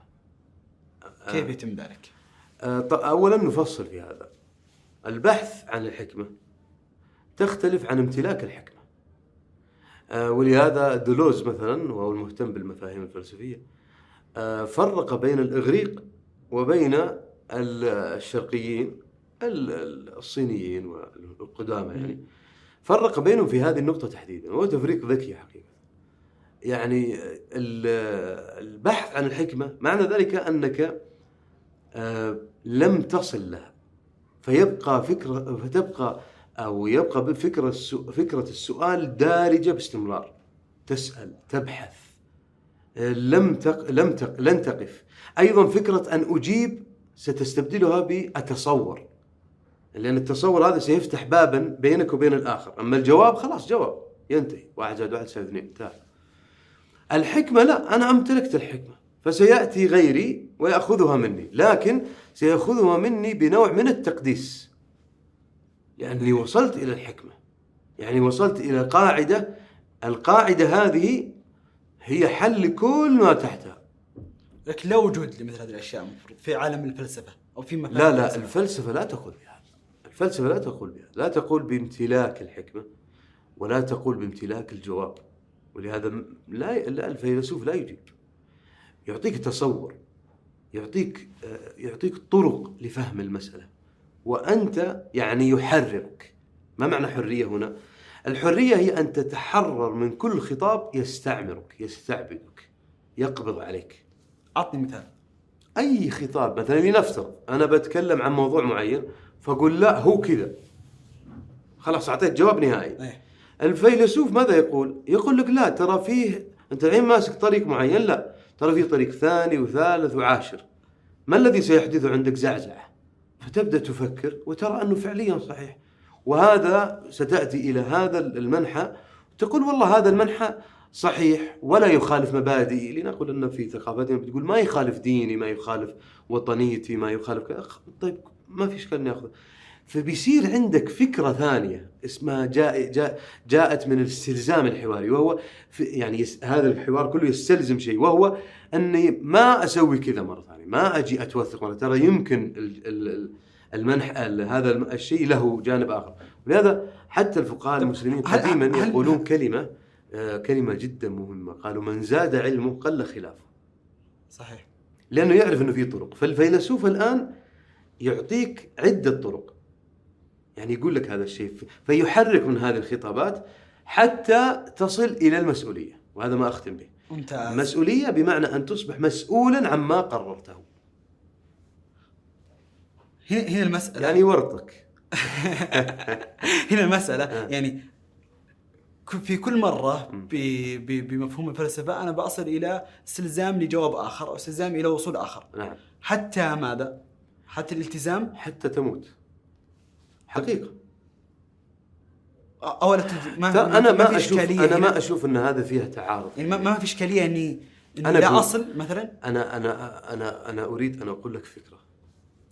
آه، كيف يتم ذلك؟ اولا نفصل في هذا. البحث عن الحكمة تختلف عن امتلاك الحكمة. آه، ولهذا دولوز مثلا وهو المهتم بالمفاهيم الفلسفية آه، فرق بين الإغريق وبين ال- الشرقيين ال- ال- الصينيين والقدامى يعني. فرق بينهم في هذه النقطة تحديدا وهو تفريق ذكي حقيقة. يعني ال- البحث عن الحكمة معنى ذلك أنك آه، لم تصل لها. فيبقى فكرة فتبقى أو يبقى بفكرة فكرة السؤال دارجة باستمرار. تسأل تبحث. لم تق لم تق لن تقف. أيضا فكرة أن أجيب ستستبدلها بأتصور. لأن التصور هذا سيفتح بابا بينك وبين الآخر. أما الجواب خلاص جواب. ينتهي. واحد زائد واحد يساوي اثنين. انتهى. الحكمة لا. أنا أمتلكت الحكمة. فسيأتي غيري ويأخذها مني لكن سيأخذها مني بنوع من التقديس. لأني وصلت إلى الحكمة يعني وصلت إلى قاعدة القاعدة هذه هي حل لكل ما تحتها. لكن لا وجود لمثل هذه الأشياء المفروض في عالم الفلسفة أو في مفاهيم لا لا الفلسفة. الفلسفة لا تقول بهذا. الفلسفة لا تقول بهذا. لا تقول بامتلاك الحكمة ولا تقول بامتلاك الجواب. ولهذا لا الفيلسوف لا يجيب. يعطيك تصور يعطيك يعطيك طرق لفهم المسألة. وأنت يعني يحررك. ما معنى حرية هنا؟ الحرية هي أن تتحرر من كل خطاب يستعمرك يستعبدك يقبض عليك. أعطني مثال. أي خطاب مثلا لنفترض أنا بتكلم عن موضوع معين فأقول لا هو كذا. خلاص أعطيت جواب نهائي. إيه. الفيلسوف ماذا يقول؟ يقول لك لا ترى فيه أنت الحين ماسك طريق معين لا. ترى فيه طريق ثاني وثالث وعاشر. ما الذي سيحدث عندك زعزعة؟ فتبدأ تفكر وترى أنه فعليا صحيح. وهذا ستأتي إلى هذا المنحى. تقول والله هذا المنحى صحيح ولا يخالف مبادئي. لنقل أن في ثقافتنا بتقول ما يخالف ديني ما يخالف وطنيتي ما يخالف طيب ما في اشكال ناخذه. فبيصير عندك فكرة ثانية اسمها جاء جاء جاءت من الاستلزام الحواري وهو في يعني هذا الحوار كله يستلزم شيء وهو أني ما أسوي كذا مرة ثانية ما أجي أتوثق مرة ترى يمكن ال- ال- ال- المنح ال- هذا الشيء له جانب آخر. ولهذا حتى الفقهاء المسلمين قديما يقولون كلمة آه، كلمة جدا مهمة قالوا من زاد علمه قل خلافه. صحيح. لأنه يعرف إنه في طرق فالفيلسوف الآن يعطيك عدة طرق. يعني يقول لك هذا الشيء فيحرك من هذه الخطابات حتى تصل إلى المسؤولية وهذا ما أختم به. ممتاز. مسؤولية بمعنى أن تصبح مسؤولا عما قررته. هنا هنا المسألة. يعني ورطك. هنا المسألة. آه. يعني في كل مرة بمفهوم الفلسفة أنا بصل إلى استلزام لجواب آخر أو استلزام إلى وصول آخر. نعم. حتى ماذا؟ حتى الالتزام؟ حتى تموت. حقيقه أو لا تد- ما أنا في ما أشوف أنا. ما أشوف إن هذا فيها تعارض. يعني ما, ما في إشكالية إني إني أنا لا أصل مثلا؟ أنا أنا أنا أنا أريد أن أقول لك فكرة.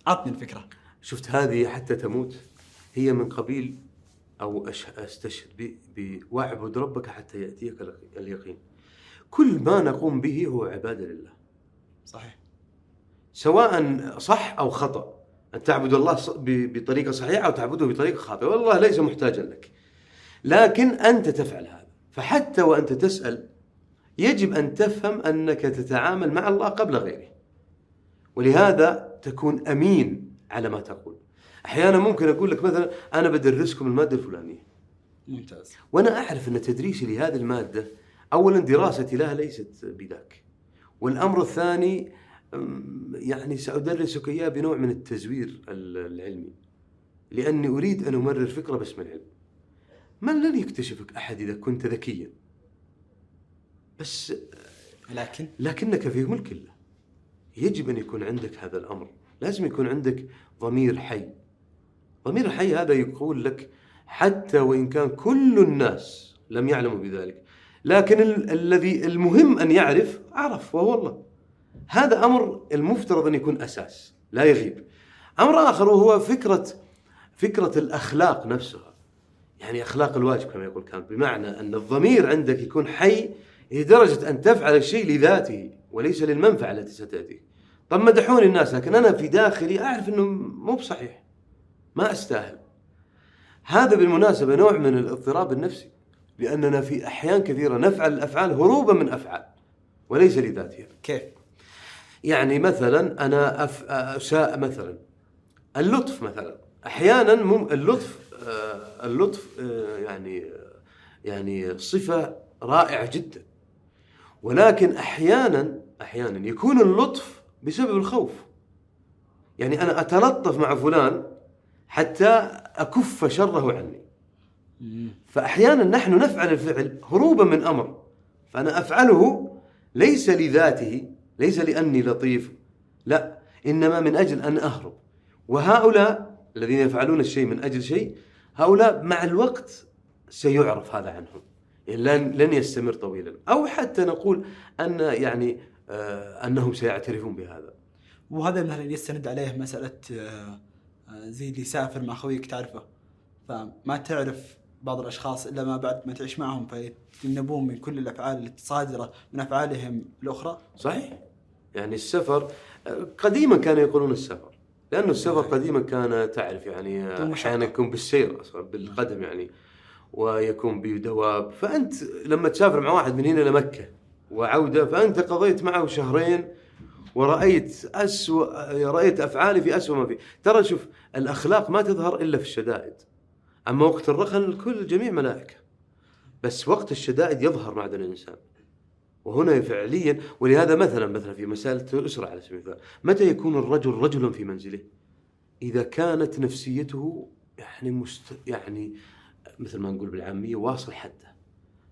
عطني الفكرة. شفت هذه حتى تموت؟ هي من قبيل أو أستشهد ب- ب- واعبد ربك حتى يأتيك ال- اليقين. كل ما نقوم به هو عبادة لله، صحيح. سواء صح أو خطأ. أن تعبد الله ص- ب- بطريقة صحيحة أو تعبده بطريقة خاطئة، والله ليس محتاجا لك. لكن أنت تفعل هذا، فحتى وأنت تسأل يجب أن تفهم أنك تتعامل مع الله قبل غيره. ولهذا تكون أمين على ما تقول. أحيانا ممكن أقول لك مثلا أنا بدرسكم المادة الفلانية ممتاز وأنا أعرف أن تدريسي لهذه المادة اولا دراستي لها ليست بذاك. والأمر الثاني يعني سأدرسك إياه بنوع من التزوير ال- العلمي. لأني أريد أن أمرر فكرة باسم العلم. من لن يكتشفك أحد إذا كنت ذكيا. بس لكن لكنك في ملك الله يجب أن يكون عندك هذا الأمر لازم يكون عندك ضمير حي ضمير الحي هذا يقول لك حتى وإن كان كل الناس لم يعلموا بذلك لكن ال- الذي المهم أن يعرف عرف وهو الله هذا أمر المفترض أن يكون أساس لا يغيب أمر آخر وهو فكرة فكرة الأخلاق نفسها يعني أخلاق الواجب كما يقول كانت بمعنى أن الضمير عندك يكون حي لدرجة أن تفعل الشيء لذاته وليس للمنفعة التي ستاتي. طب مدحوني الناس لكن أنا في داخلي أعرف إنه مو بصحيح. ما أستاهل. هذا بالمناسبة نوع من الاضطراب النفسي لأننا في أحيان كثيرة نفعل الأفعال هروبا من أفعال وليس لذاتها. كيف؟ يعني مثلا أنا أف... أساء مثلا. اللطف مثلا. أحيانا مم... اللطف آه، اللطف آه، يعني يعني صفة رائعة جدا. ولكن أحيانا أحيانا يكون اللطف بسبب الخوف. يعني أنا أتلطف مع فلان حتى أكف شره عني. فاحيانا نحن نفعل الفعل هروبا من أمر. فأنا أفعله ليس لذاته ليس لأني لطيف. لا إنما من أجل أن أهرب. وهؤلاء الذين يفعلون الشيء من أجل شيء هؤلاء مع الوقت سيعرف هذا عنهم. يعني لن لن يستمر طويلا. أو حتى نقول أن يعني آه أنهم سيعترفون بهذا. وهذا مثلا يستند عليه مسألة آه، آه، زي اللي يسافر مع خويك تعرفه. فما تعرف بعض الأشخاص إلا ما بعد ما تعيش معهم فيتجنبون من كل الأفعال الصادرة من أفعالهم الأخرى. صحيح. يعني السفر قديما كانوا يقولون السفر لأنه السفر قديما كان تعرف يعني مشقة. أحيانا يكون بالسير أصلا بالقدم يعني ويكون بدواب. فأنت لما تسافر مع واحد من هنا لمكة وعودة فأنت قضيت معه شهرين ورأيت أسوأ رأيت أفعالي في أسوأ ما فيه ترى شوف الأخلاق ما تظهر إلا في الشدائد. أما وقت الرخاء الكل الجميع ملائكة. بس وقت الشدائد يظهر معدن الإنسان. وهنا فعليا ولهذا مثلا مثلا في مسألة الأسرة على سبيل المثال متى يكون الرجل رجلا في منزله؟ إذا كانت نفسيته يعني مست يعني مثل ما نقول بالعامية واصل حده.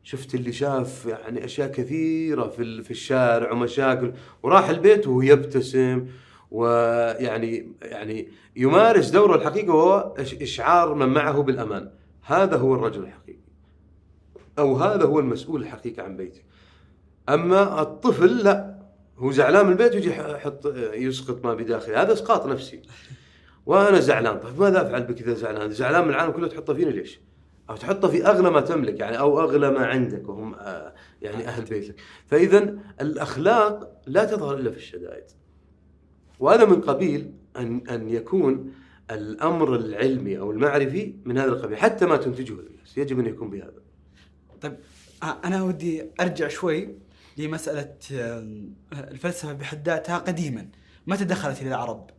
شفت اللي شاف يعني أشياء كثيرة في في الشارع ومشاكل وراح البيت وهو يبتسم ويعني يعني يمارس دوره الحقيقي وهو إش- إشعار من معه بالأمان. هذا هو الرجل الحقيقي. أو هذا هو المسؤول الحقيقي عن بيته. أما الطفل لا هو زعلان من البيت ويجي يحط يسقط ما بداخله. هذا إسقاط نفسي. وأنا زعلان. طيب ماذا أفعل بك إذا زعلان؟ زعلان من العالم كله تحطه فيني ليش؟ أو تحطه في أغلى ما تملك يعني أو أغلى ما عندك وهم آه، يعني أهل بيتك. فاذا الأخلاق لا تظهر إلا في الشدائد. وهذا من قبيل أن أن يكون الأمر العلمي أو المعرفي من هذا القبيل حتى ما تنتجه الناس. يجب أن يكون بهذا. طيب آه، أنا ودي أرجع شوي لمساله الفلسفة بحد ذاتها قديما. متى دخلت إلى العرب؟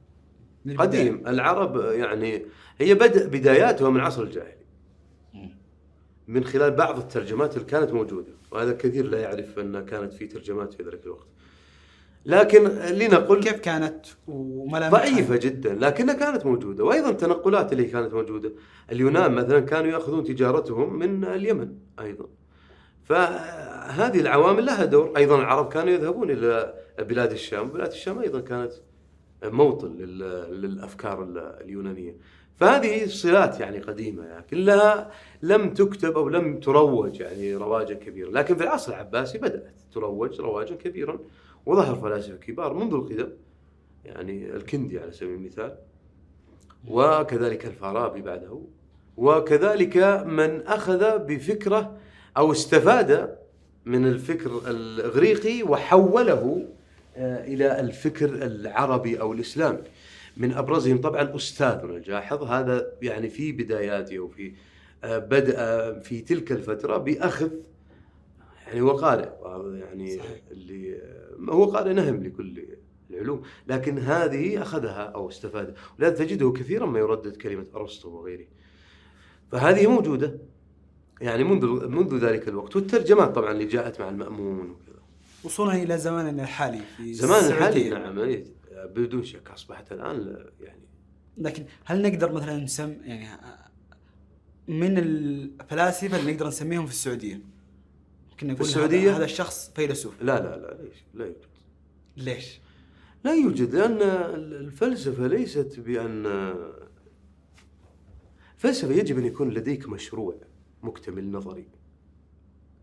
قديم. العرب يعني هي بدأ بداياتها من العصر الجاهلي من خلال بعض الترجمات اللي كانت موجودة. وهذا كثير لا يعرف أن كانت في ترجمات في ذلك الوقت. لكن لنقل كيف كانت وملامحها؟ ضعيفة جدا. لكنها كانت موجودة. وأيضا التنقلات اللي كانت موجودة. اليونان مثلا كانوا يأخذون تجارتهم من اليمن أيضا. فهذه العوامل لها دور. أيضا العرب كانوا يذهبون إلى بلاد الشام. بلاد الشام أيضا كانت موطن لل- للأفكار ال- اليونانية. فهذه صلات يعني قديمة لكن لها لم تكتب أو لم تروج يعني رواجا كبيرا. لكن في العصر العباسي بدأت تروج رواجا كبيرا وظهر فلاسفة كبار منذ القدم يعني الكندي على سبيل المثال وكذلك الفارابي بعده وكذلك من أخذ بفكرة أو استفاد من الفكر الإغريقي وحوله آه، إلى الفكر العربي أو الإسلامي. من أبرزهم طبعا استاذنا الجاحظ. هذا يعني في بداياته وفي آه، بدأ في تلك الفترة بأخذ يعني هو قارئ يعني صحيح. اللي هو قارئ نهم لكل العلوم. لكن هذه أخذها أو استفاد ولذلك تجده كثيرا ما يردد كلمة أرسطو وغيره. فهذه موجودة. يعني منذ منذ ذلك الوقت والترجمات طبعا اللي جاءت مع المأمون وكذا وصولا إلى زماننا الحالي في زمان الحالي. نعم إيه، بدون شك أصبحت الآن يعني لكن هل نقدر مثلا نسم يعني من الفلاسفة اللي نقدر نسميهم في السعودية؟ ممكن نقول السعودية؟ هذا, الشخص فيلسوف لا لا لا ليش لا يوجد ليش؟ لا يوجد لأن الفلسفة ليست بأن الفلسفة يجب أن يكون لديك مشروع مكتمل نظري.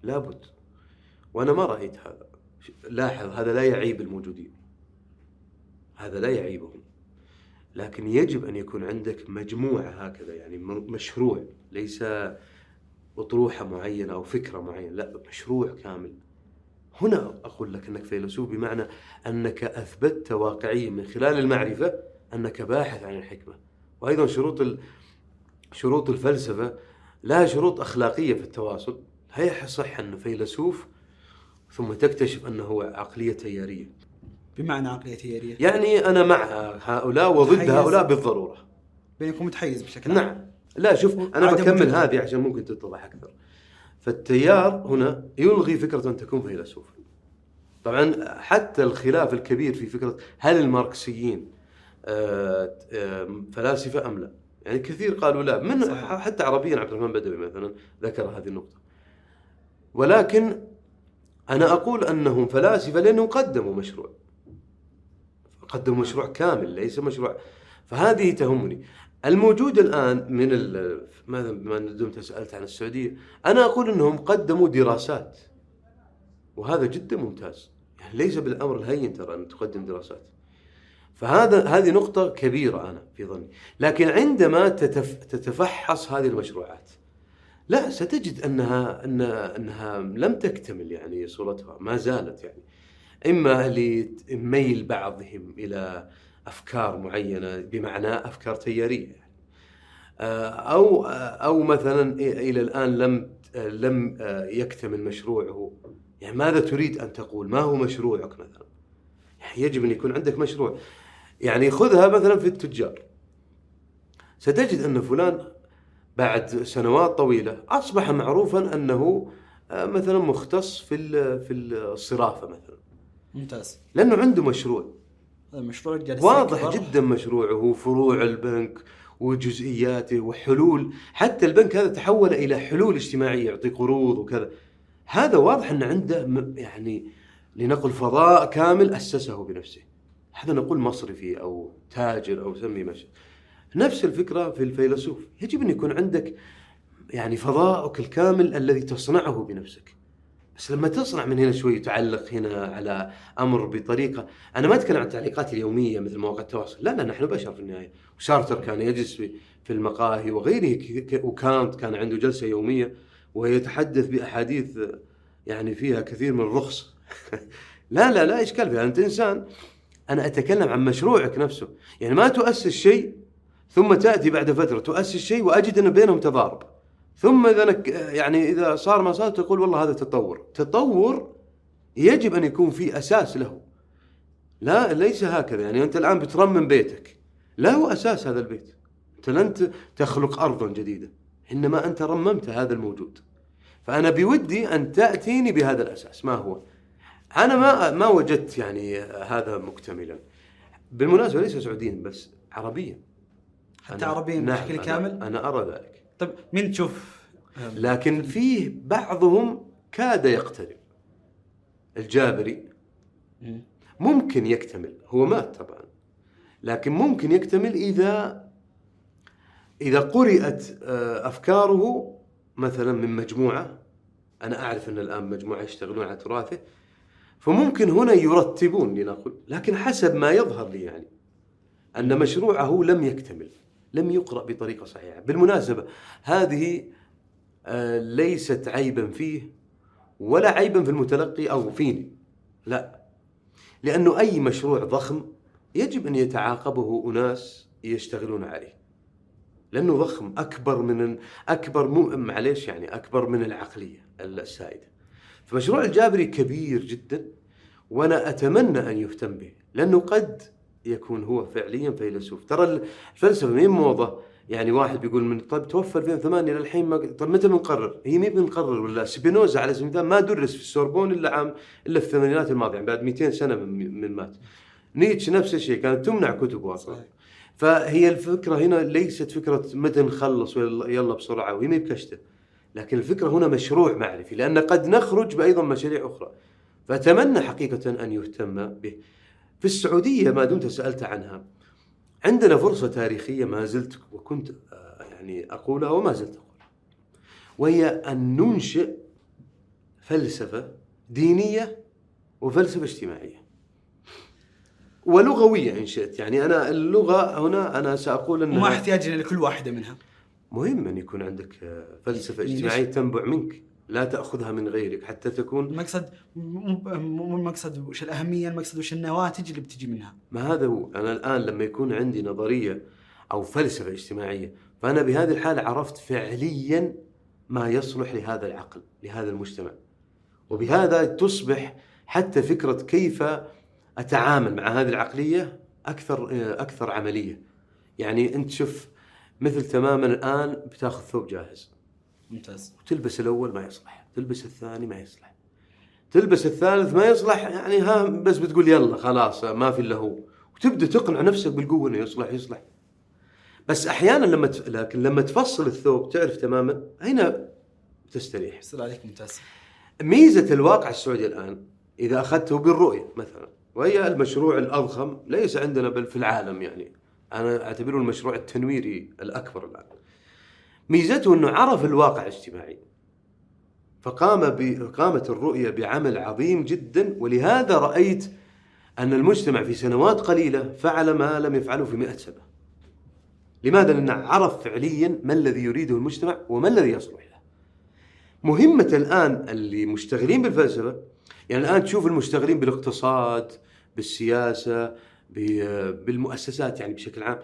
لابد. وأنا ما رأيت هذا. لاحظ هذا لا يعيب الموجودين. هذا لا يعيبهم. لكن يجب أن يكون عندك مجموعة هكذا يعني مشروع. ليس أطروحة معينة أو فكرة معينة لا مشروع كامل. هنا أقول لك أنك فيلسوف بمعنى أنك أثبتت واقعيا من خلال المعرفة أنك باحث عن الحكمة. وأيضا شروط. شروط الفلسفة لها شروط أخلاقية في التواصل هي صح أنه فيلسوف ثم تكتشف أنه عقلية تيارية. بمعنى عقلية تيارية؟ يعني أنا مع هؤلاء وضد. هؤلاء بالضرورة. بينكم متحيز بشكل نعم. لا شوف أنا بكمل. هذه عشان ممكن تتضح أكثر. فالتيار هنا يلغي فكرة أن تكون فيلسوفا طبعا حتى الخلاف الكبير في فكرة هل الماركسيين آه، فلاسفة أم لا. يعني كثير قالوا لا من صحيح. حتى عربيا عبد الرحمن بدوي مثلا ذكر هذه النقطة. ولكن أنا أقول أنهم فلاسفة لأنهم قدموا مشروع. قدموا مشروع كامل ليس مشروع. فهذه تهمني. الموجود الآن من ماذا ما دمت سألت عن السعودية أنا أقول أنهم قدموا دراسات. وهذا جدا ممتاز. يعني ليس بالأمر الهين ترى أن تقدم دراسات. فهذا هذه نقطة كبيرة أنا في ظني. لكن عندما تتف تتفحص هذه المشروعات لا ستجد أنها أن أنها لم تكتمل يعني صورتها ما زالت يعني. إما لميل بعضهم إلى أفكار معينة بمعنى أفكار تيارية. آه، أو أو مثلا إلى الآن لم لم يكتمل مشروعه. يعني ماذا تريد أن تقول؟ ما هو مشروعك مثلا؟ يعني يجب أن يكون عندك مشروع. يعني خذها مثلا في التجار. ستجد أن فلان بعد سنوات طويلة أصبح معروفا أنه آه، مثلا مختص في في الصرافة مثلا. ممتاز. لأنه عنده مشروع. المشروع جالس واضح جدا مشروعه فروع البنك وجزئياته وحلول. حتى البنك هذا تحول إلى حلول اجتماعية يعطي قروض وكذا. هذا واضح أن عنده يعني لنقل فضاء كامل أسسه بنفسه. هذا نقول مصرفي أو تاجر أو سمي مشي نفس الفكرة في الفيلسوف. يجب أن يكون عندك يعني فضاءك الكامل الذي تصنعه بنفسك. بس لما تصنع من هنا شوي تعلق هنا على أمر بطريقة أنا ما أتكلم عن التعليقات اليومية مثل مواقع التواصل. لا لا نحن بشر في النهاية. وشارتر كان يجلس في المقاهي وغيره وكانت كان عنده جلسة يومية ويتحدث بأحاديث يعني فيها كثير من الرخص. لا لا لا إشكال فيها. أنت إنسان أنا أتكلم عن مشروعك نفسه. يعني ما تؤسس شيء ثم تأتي بعد فترة تؤسس شيء وأجد أن بينهم تضارب. ثم إذا يعني إذا صار ما صار تقول والله هذا تطور. تطور يجب أن يكون في أساس له. لا ليس هكذا. يعني أنت الآن بترمم بيتك. له أساس هذا البيت. أنت لن تخلق ارضا جديدة. إنما أنت رممت هذا الموجود. فأنا بودي أن تأتيني بهذا الأساس. ما هو؟ أنا ما ما وجدت يعني هذا مكتملا. بالمناسبة ليس سعوديا بس عربيا. حتى عربيا نعم بشكل كامل؟ أنا, أنا أرى ذلك. طيب مين تشوف؟ لكن فيه بعضهم كاد يقترب. الجابري ممكن يكتمل هو مات طبعا. لكن ممكن يكتمل اذا إذا قرأت آه، أفكاره مثلا من مجموعة. أنا أعرف إن الآن مجموعة يشتغلون على تراثه. فممكن هنا يرتبون لنقل لكن حسب ما يظهر لي يعني أن مشروعه لم يكتمل لم يقرأ بطريقة صحيحة. بالمناسبة هذه آه، ليست عيبا فيه ولا عيبا في المتلقي أو فيني. لا لأنه أي مشروع ضخم يجب أن يتعاقبه أناس يشتغلون عليه. لأنه ضخم أكبر من أكبر مو معليش يعني أكبر من العقلية السائدة. فمشروع الجابري كبير جدا وأنا أتمنى أن يهتم به لأنه قد يكون هو فعليا فيلسوف ترى الفلسفة مي موضة يعني واحد بيقول من طيب توفى 2008 للحين ما طيب متى بنقرر؟ هي مي بنقرر ولا سبينوزا على سبيل المثال ما درس في السوربون إلا عام إلا في الثمانينات الماضية يعني بعد 200 سنة من, من مات. نيتشه نفس الشيء كانت تمنع كتبه أصلا. فهي الفكرة هنا ليست فكرة متى نخلص يلا بسرعة وهي مي بكشتة. لكن الفكرة هنا مشروع معرفي لأن قد نخرج بايضا مشاريع أخرى. فأتمنى حقيقة أن يهتم به. في السعودية ما دمت سألت عنها. عندنا فرصة تاريخية ما زلت وكنت آه، يعني أقولها وما زلت أقولها. وهي أن ننشئ فلسفة دينية وفلسفة اجتماعية. ولغوية إن شئت. يعني أنا اللغة هنا أنا سأقول أنها وما احتياجنا لكل واحدة منها. مهم أن يكون عندك آه، فلسفة اجتماعية تنبع منك لا تأخذها من غيرك حتى تكون المقصد مو المقصد وش الأهمية المقصد وش النواتج اللي بتجي منها؟ ما هذا هو. أنا الآن لما يكون عندي نظرية أو فلسفة اجتماعية فأنا بهذه الحالة عرفت فعليا ما يصلح لهذا العقل لهذا المجتمع. وبهذا تصبح حتى فكرة كيف أتعامل مع هذه العقلية أكثر أكثر عملية. يعني أنت شوف مثل تماما الآن بتاخذ ثوب جاهز. ممتاز. وتلبس الأول ما يصلح تلبس الثاني ما يصلح. تلبس الثالث ما يصلح يعني ها بس بتقول يلا خلاص ما في إلا هو. وتبدأ تقنع نفسك بالقوة إنه يصلح يصلح. بس أحيانا لما ت... لكن لما تفصل الثوب تعرف تماما هنا تستريح. يصير عليك ممتاز. ميزة الواقع السعودي الآن إذا أخذته بالرؤية مثلا وهي المشروع الأضخم ليس عندنا بل في العالم يعني. أنا أعتبره المشروع التنويري الأكبر الآن ميزته أنه عرف الواقع الاجتماعي فقام قامت الرؤية بعمل عظيم جدا ولهذا رأيت أن المجتمع في سنوات قليلة فعل ما لم يفعله في 100 سنة. لماذا؟ لأنه عرف فعليا ما الذي يريده المجتمع وما الذي يصلح له. مهمة الآن اللي مشتغلين بالفلسفة يعني الآن تشوف المشتغلين بالاقتصاد بالسياسة ب- بالمؤسسات يعني بشكل عام.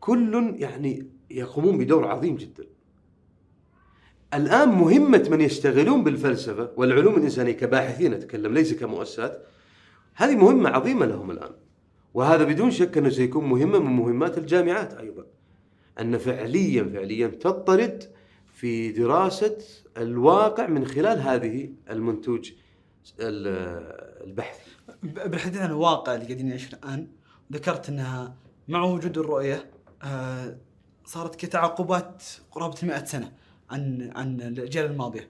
كل يعني يقومون بدور عظيم جدا. الآن مهمة من يشتغلون بالفلسفة والعلوم الإنسانية كباحثين أتكلم ليس كمؤسسات هذه مهمة عظيمة لهم الآن. وهذا بدون شك أنه سيكون مهمة من مهمات الجامعات أيضا. أن فعليا فعليا تضطرد في دراسة الواقع من خلال هذه المنتوج ال- البحثي. بالحديث عن الواقع اللي قاعدين نعيشه الآن. ذكرت أنها مع وجود الرؤية آه، صارت كتعقبات قرابة 100 سنة عن عن الأجيال الماضية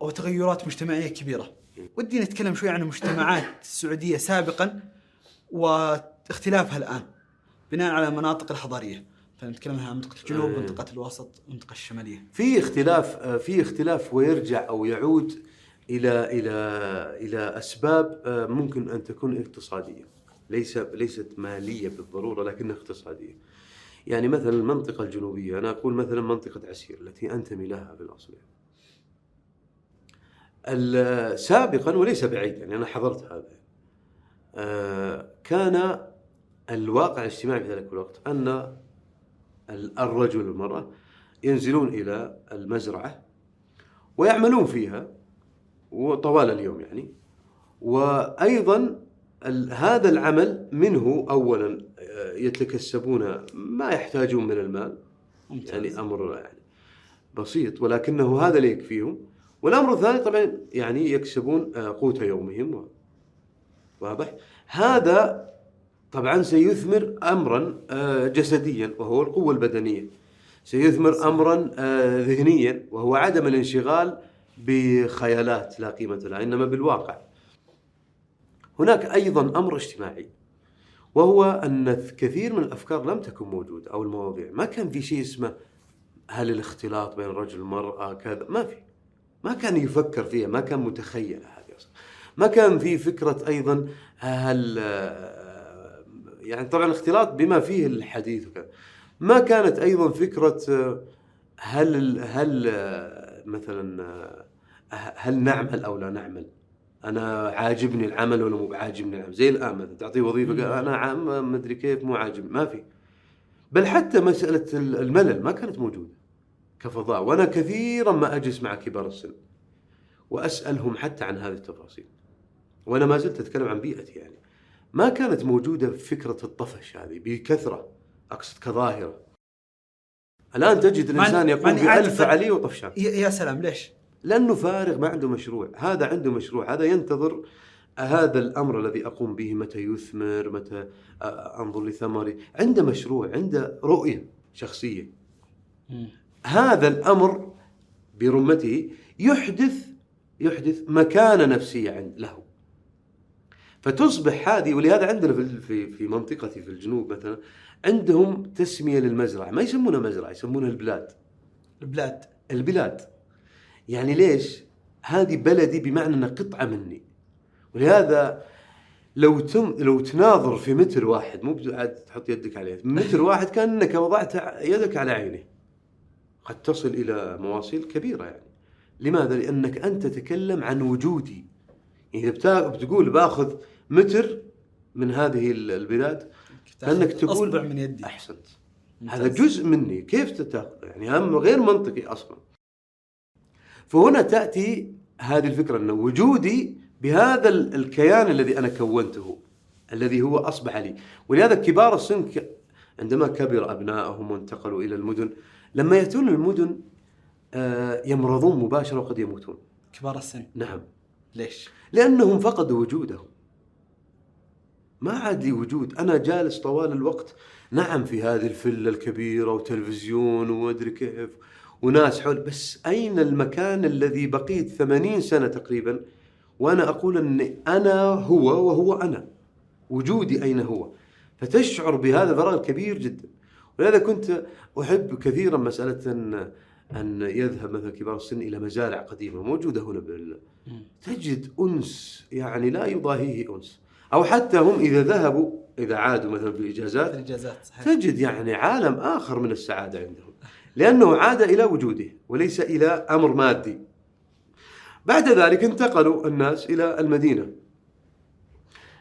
وتغيرات مجتمعية كبيرة. ودي نتكلم شوي عن المجتمعات السعودية سابقا واختلافها الآن بناء على المناطق الحضارية. فنتكلم عن منطقة الجنوب، أيه. منطقة الوسط، المنطقة الشمالية. في اختلاف آه، في اختلاف ويرجع أو يعود إلى إلى إلى أسباب آه، ممكن أن تكون اقتصادية ليس ليست مالية بالضرورة لكنها اقتصادية. يعني مثلا المنطقة الجنوبية أنا أقول مثلا منطقة عسير التي أنتمي لها. ال- سابقا وليس بعيد يعني أنا حضرت هذا آه، كان الواقع الاجتماعي في ذلك الوقت أن ال- الرجل والمرأة ينزلون إلى المزرعة ويعملون فيها وطوال اليوم يعني وأيضا هذا العمل منه اولا آه، يتكسبون ما يحتاجون من المال. ممتاز. يعني أمر يعني بسيط ولكنه هذا اللي يكفيهم. والأمر الثاني طبعا يعني يكسبون آه، قوت يومهم. واضح. هذا طبعا سيثمر امرا آه، جسديا وهو القوة البدنية. سيثمر امرا ذهنيا وهو عدم الانشغال بخيالات لا قيمة لها إنما بالواقع. هناك أيضا أمر اجتماعي وهو أن كثير من الأفكار لم تكن موجودة أو المواضيع. ما كان في شيء اسمه هل الاختلاط بين الرجل والمراه كذا. ما في. ما كان يفكر فيها ما كان متخيل هذه أصلا. ما كان في فكرة أيضا هل يعني طبعا الاختلاط بما فيه الحديث وكذا. ما كانت أيضا فكرة آه، هل هل مثلا هل نعمل أو لا نعمل. أنا عاجبني العمل ولا مو عاجبني العمل؟ زي الآن مثلا تعطيه وظيفة قال أنا عام ما أدري كيف مو عاجبني. ما في. بل حتى مسألة الملل ما كانت موجودة كفضاء وأنا كثيرا ما أجلس مع كبار السن وأسألهم حتى عن هذه التفاصيل. وأنا ما زلت أتكلم عن بيئتي يعني. ما كانت موجودة فكرة الطفش هذه بكثرة أقصد كظاهرة. الآن تجد الإنسان يقوم بألف فعاليه وطفشان. يا سلام ليش؟ لأنه فارغ ما عنده مشروع. هذا عنده مشروع. هذا ينتظر هذا الأمر الذي أقوم به متى يثمر متى أنظر لثمره عنده مشروع عنده رؤية شخصية. هذا الأمر برمته يحدث يحدث مكانه نفسية عند له. فتصبح هذه ولهذا عندنا في في في منطقتي في الجنوب مثلا عندهم تسمية للمزرعة. ما يسمونها مزرعة يسمونها البلاد. البلاد. البلاد. يعني ليش؟ هذه بلدي بمعنى أنها قطعة مني. ولهذا لو تم لو تناظر في متر واحد مو بعد تحط يدك عليه متر واحد كأنك وضعت يدك على عينه قد تصل إلى مواصيل كبيرة يعني. لماذا؟ لأنك أنت تتكلم عن وجودي. يعني إذا بتقول بأخذ متر من هذه البلاد كأنك تقول أصبع من يدي. أحسنت. ممتاز. هذا جزء مني. كيف تتاخذ يعني هم غير منطقي أصلا. فهنا تأتي هذه الفكرة ان وجودي بهذا ال- الكيان الذي أنا كونته الذي هو أصبح لي. ولهذا كبار السن عندما كبر ابنائهم وانتقلوا إلى المدن لما يأتون المدن آه، يمرضون مباشرة وقد يموتون. كبار السن. نعم. ليش؟ لأنهم فقدوا وجودهم. ما عاد لي وجود. أنا جالس طوال الوقت. نعم في هذه الفله الكبيرة وتلفزيون وادري كيف. وناس حول بس أين المكان الذي بقيت ثمانين سنة تقريبا؟ وأنا أقول أن أنا هو وهو أنا وجودي أين هو؟ فتشعر بهذا الفراغ الكبير جدا. ولهذا كنت أحب كثيرا مسألة ان أن يذهب مثلا كبار السن إلى مزارع قديمة موجودة هنا بال تجد أنس يعني لا يضاهيه أنس. أو حتى هم إذا ذهبوا إذا عادوا مثلا الإجازات صحيح. تجد يعني عالم آخر من السعادة عندهم. لأنه عاد إلى وجوده وليس إلى أمر مادي بعد ذلك انتقلوا الناس إلى المدينة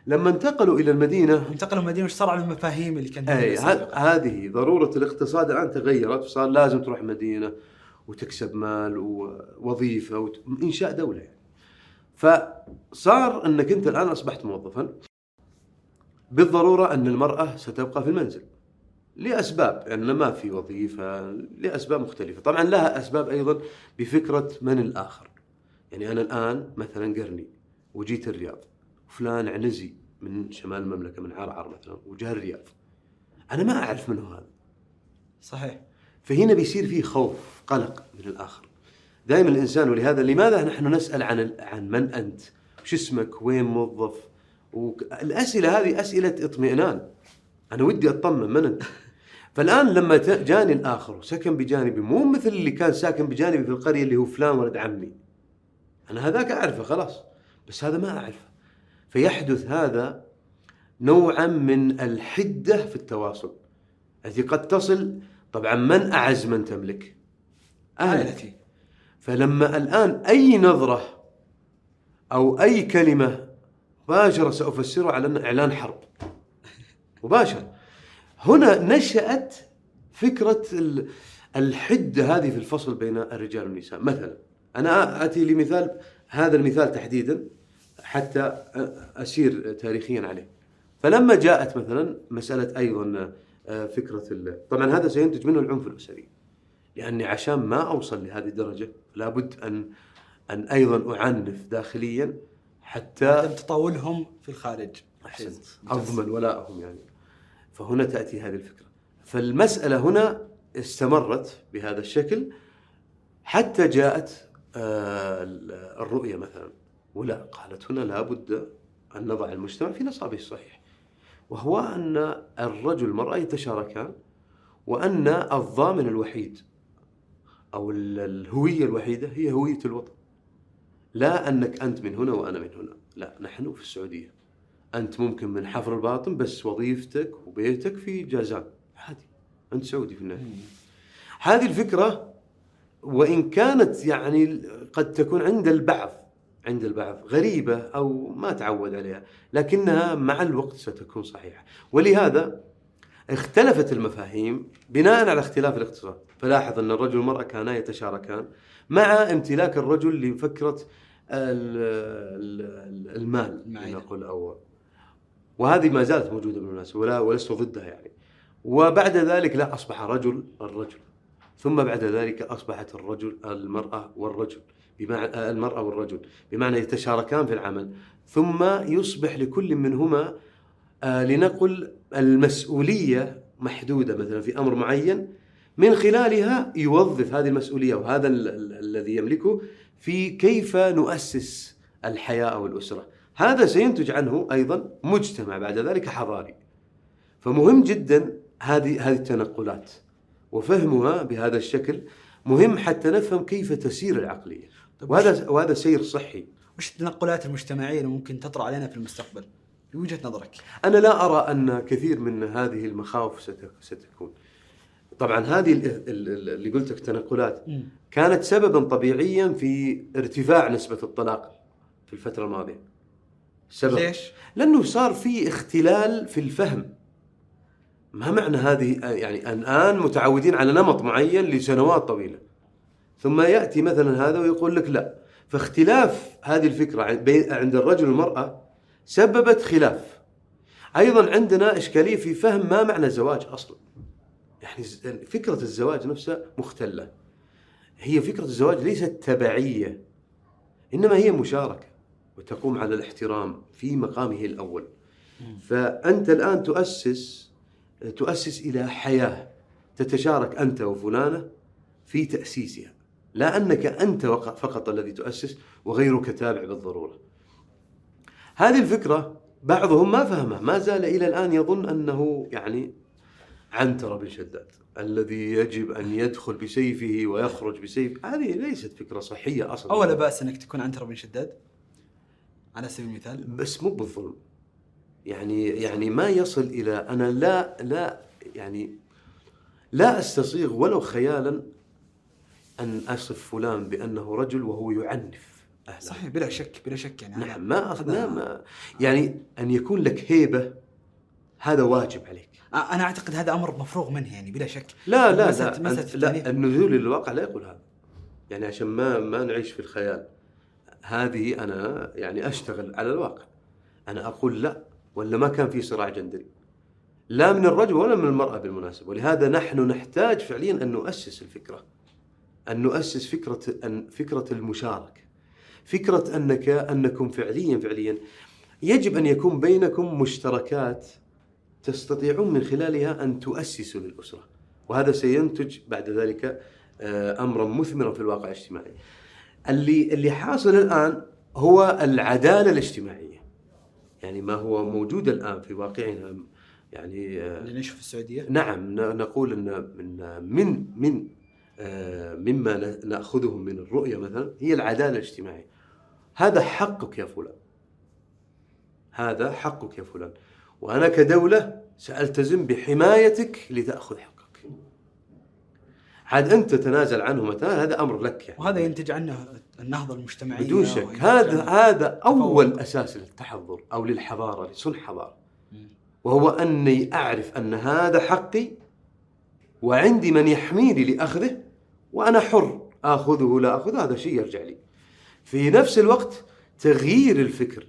لما انتقلوا إلى المدينة انتقلوا المدينة وش صار على المفاهيم اللي كانت اي؟ هذه ضرورة الاقتصاد الآن تغيرت وصار لازم تروح مدينة وتكسب مال ووظيفة وانشاء دولة يعني. فصار أنك أنت الآن أصبحت موظفا بالضرورة أن المرأة ستبقى في المنزل لأسباب يعني ما في وظيفة لأسباب مختلفة. طبعا لها أسباب أيضا بفكرة من الآخر. يعني أنا الآن مثلا قرني وجيت الرياض فلان عنزي من شمال المملكة من عرعر مثلا وجاء الرياض. أنا ما أعرف منه هذا. صحيح. فهنا بيصير فيه خوف قلق من الآخر. دائما الإنسان ولهذا لماذا نحن نسأل عن عن من أنت؟ وش اسمك؟ وين موظف؟ وك- الأسئلة هذه أسئلة اطمئنان. أنا ودي أطمن من أنت. فالآن لما جاني الآخر وسكن بجانبي مو مثل اللي كان ساكن بجانبي في القرية اللي هو فلان ولد عمي. أنا هذاك أعرفه خلاص بس هذا ما أعرفه. فيحدث هذا نوعا من الحدة في التواصل. التي قد تصل طبعا من أعز من تملك؟ أهلك. فلما الآن أي نظرة أو أي كلمة مباشرة سافسرها على انه إعلان حرب. مباشر. هنا نشأت فكرة ال- الحده هذه في الفصل بين الرجال والنساء. مثلا أنا أتي لمثال هذا المثال تحديدا حتى أسير تاريخيا عليه. فلما جاءت مثلا مسألة أيضا آه، فكرة ال- طبعا هذا سينتج منه العنف الأسري. لأني عشان ما أوصل لهذه الدرجة لابد ان أن أيضا أعنف داخليا حتى تطاولهم في الخارج. أحسنت. اضمن ولاءهم يعني. فهنا تأتي هذه الفكرة. فالمسألة هنا استمرت بهذا الشكل حتى جاءت آه، الرؤية مثلا. ولا قالت هنا لابد أن نضع المجتمع في نصابه الصحيح. وهو أن الرجل والمراه يتشاركان وأن الضامن الوحيد أو ال- الهوية الوحيدة هي هوية الوطن. لا أنك أنت من هنا وأنا من هنا. لا نحن في السعودية. أنت ممكن من حفر الباطن بس وظيفتك وبيتك في جازان عادي أنت سعودي في النهاية. هذه الفكرة وإن كانت يعني قد تكون عند البعض عند البعض غريبة أو ما تعود عليها لكنها مع الوقت ستكون صحيحة. ولهذا اختلفت المفاهيم بناء على اختلاف الاقتصاد. فلاحظ أن الرجل والمرأة كانا يتشاركان مع امتلاك الرجل لفكرة ال- ال- المال. نقول أو وهذه ما زالت موجودة بالمناسبه ولا ولست ضدها يعني. وبعد ذلك لا أصبح رجل الرجل. ثم بعد ذلك أصبحت الرجل المرأة والرجل بمعنى المرأة والرجل بمعنى يتشاركان في العمل. ثم يصبح لكل منهما آه، لنقل المسؤولية محدودة مثلا في أمر معين من خلالها يوظف هذه المسؤولية وهذا ال- ال- الذي يملكه في كيف نؤسس الحياة أو الأسرة. هذا سينتج عنه أيضا مجتمع بعد ذلك حضاري. فمهم جدا هذه هذه التنقلات وفهمها بهذا الشكل مهم حتى نفهم كيف تسير العقلية. طيب وهذا وهذا سير صحي. وش التنقلات المجتمعية اللي ممكن تطرأ علينا في المستقبل بوجهه نظرك؟ أنا لا أرى أن كثير من هذه المخاوف ست- ستكون طبعا هذه ال- ال- ال- اللي قلت لك تنقلات كانت سببا طبيعيا في ارتفاع نسبة الطلاق في الفترة الماضية سبب ليش؟ لأنه صار في اختلال في الفهم. ما معنى هذه؟ يعني الآن متعودين على نمط معين لسنوات طويلة. ثم يأتي مثلا هذا ويقول لك لا. فاختلاف هذه بين- عند الرجل والمرأة سببت خلاف. أيضا عندنا إشكالية في فهم ما معنى الزواج أصلا. يعني فكرة الزواج نفسها مختلة. هي فكرة الزواج ليست تبعية إنما هي مشاركة. وتقوم على الاحترام في مقامه الأول. فأنت الآن تؤسس تؤسس إلى حياة تتشارك أنت وفلانة في تأسيسها. لا أنك أنت وق- فقط الذي تؤسس وغيرك تابع بالضرورة. هذه الفكرة بعضهم ما فهمها. ما زال إلى الآن يظن أنه يعني عنترة بن شداد الذي يجب أن يدخل بسيفه ويخرج بسيف. هذه ليست فكرة صحية أصلا. اول بأس أنك تكون عنتر بن شداد؟ على سبيل المثال. بس مو بالظلم. يعني يعني ما يصل إلى أنا لا لا يعني لا أستصيغ ولو خيالا أن أصف فلان بأنه رجل وهو يعنف اهلها صحيح بلا شك بلا شك يعني. نعم ما هذا- ما, يعني أن يكون لك هيبة هذا واجب عليك. أنا أعتقد هذا أمر مفروغ منه يعني بلا شك. لا لا مسألة- لا, مسألة لا التأليف. النزول للواقع لا يقول هذا. يعني عشان ما ما نعيش في الخيال. هذه أنا يعني أشتغل على الواقع. أنا أقول لا ولا ما كان في صراع جندري. لا من الرجل ولا من المرأة بالمناسبة. ولهذا نحن نحتاج فعليا أن نؤسس الفكرة. أن نؤسس فكرة أن فكرة المشاركة. فكرة أنك أنكم فعليا فعليا يجب أن يكون بينكم مشتركات تستطيعون من خلالها أن تؤسسوا للأسرة. وهذا سينتج بعد ذلك آه، امرا مثمرا في الواقع الاجتماعي. اللي اللي حاصل الآن هو العدالة الاجتماعية. يعني ما هو موجود الآن في واقعنا يعني آه، في السعودية نعم نقول إن من من من آه، مما نأخذه من الرؤية مثلا هي العدالة الاجتماعية. هذا حقك يا فلان. هذا حقك يا فلان. وأنا كدولة سألتزم بحمايتك لتأخذ حقك. عاد أنت تتنازل عنه متى هذا أمر لك يعني. وهذا ينتج عنه النهضة المجتمعية بدون شك هذا هذا أول تفوق. أساس للتحضر أو للحضارة لصنع حضارة. وهو أني أعرف أن هذا حقي وعندي من يحميني لأخذه وأنا حر آخذه لا آخذه هذا شيء يرجع لي. في نفس الوقت تغيير الفكر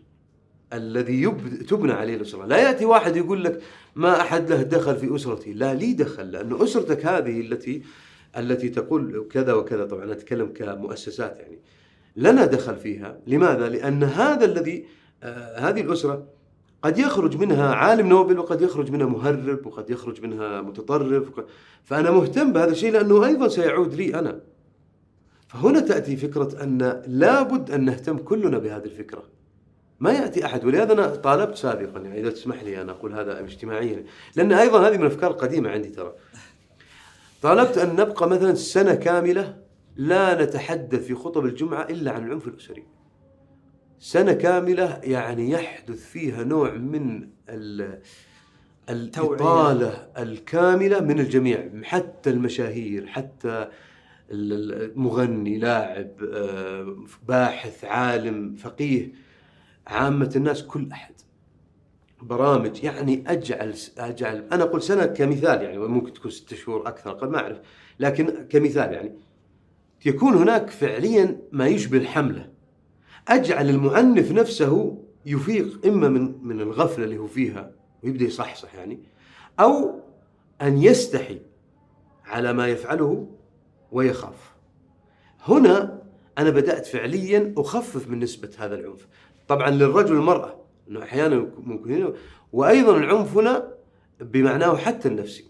الذي يب... تبنى عليه الأسرة، لا يأتي واحد يقول لك ما أحد له دخل في أسرتي، لا لي دخل لأن أسرتك هذه التي التي تقول كذا وكذا. طبعا اتكلم كمؤسسات يعني. لنا دخل فيها، لماذا؟ لأن هذا الذي آه هذه الأسرة قد يخرج منها عالم نوبل وقد يخرج منها مهرب وقد يخرج منها متطرف وق- فأنا مهتم بهذا الشيء لأنه أيضا سيعود لي أنا. فهنا تأتي فكرة أن لابد أن نهتم كلنا بهذه الفكرة. ما يأتي أحد. ولهذا أنا طالبت سابقا يعني إذا تسمح لي أن أقول هذا اجتماعيا. لأن أيضا هذه من الأفكار القديمة عندي ترى. طالبت أن نبقى مثلا سنة كاملة لا نتحدث في خطب الجمعة إلا عن العنف الأسري. سنة كاملة يعني يحدث فيها نوع من ال الإطالة الكاملة من الجميع حتى المشاهير حتى ال- المغني لاعب آه، باحث عالم فقيه عامة الناس كل أحد. برامج يعني أجعل أجعل أنا أقول سنة كمثال يعني ممكن تكون ست شهور أكثر قد ما أعرف لكن كمثال يعني يكون هناك فعليا ما يشبه الحملة أجعل المعنف نفسه يفيق إما من من الغفلة اللي هو فيها ويبدأ يصحصح يعني أو أن يستحي على ما يفعله ويخاف. هنا أنا بدأت فعليا أخفف من نسبة هذا العنف. طبعا للرجل والمراه إنه أحيانا ممكن وأيضا العنف هنا بمعناه حتى النفسي.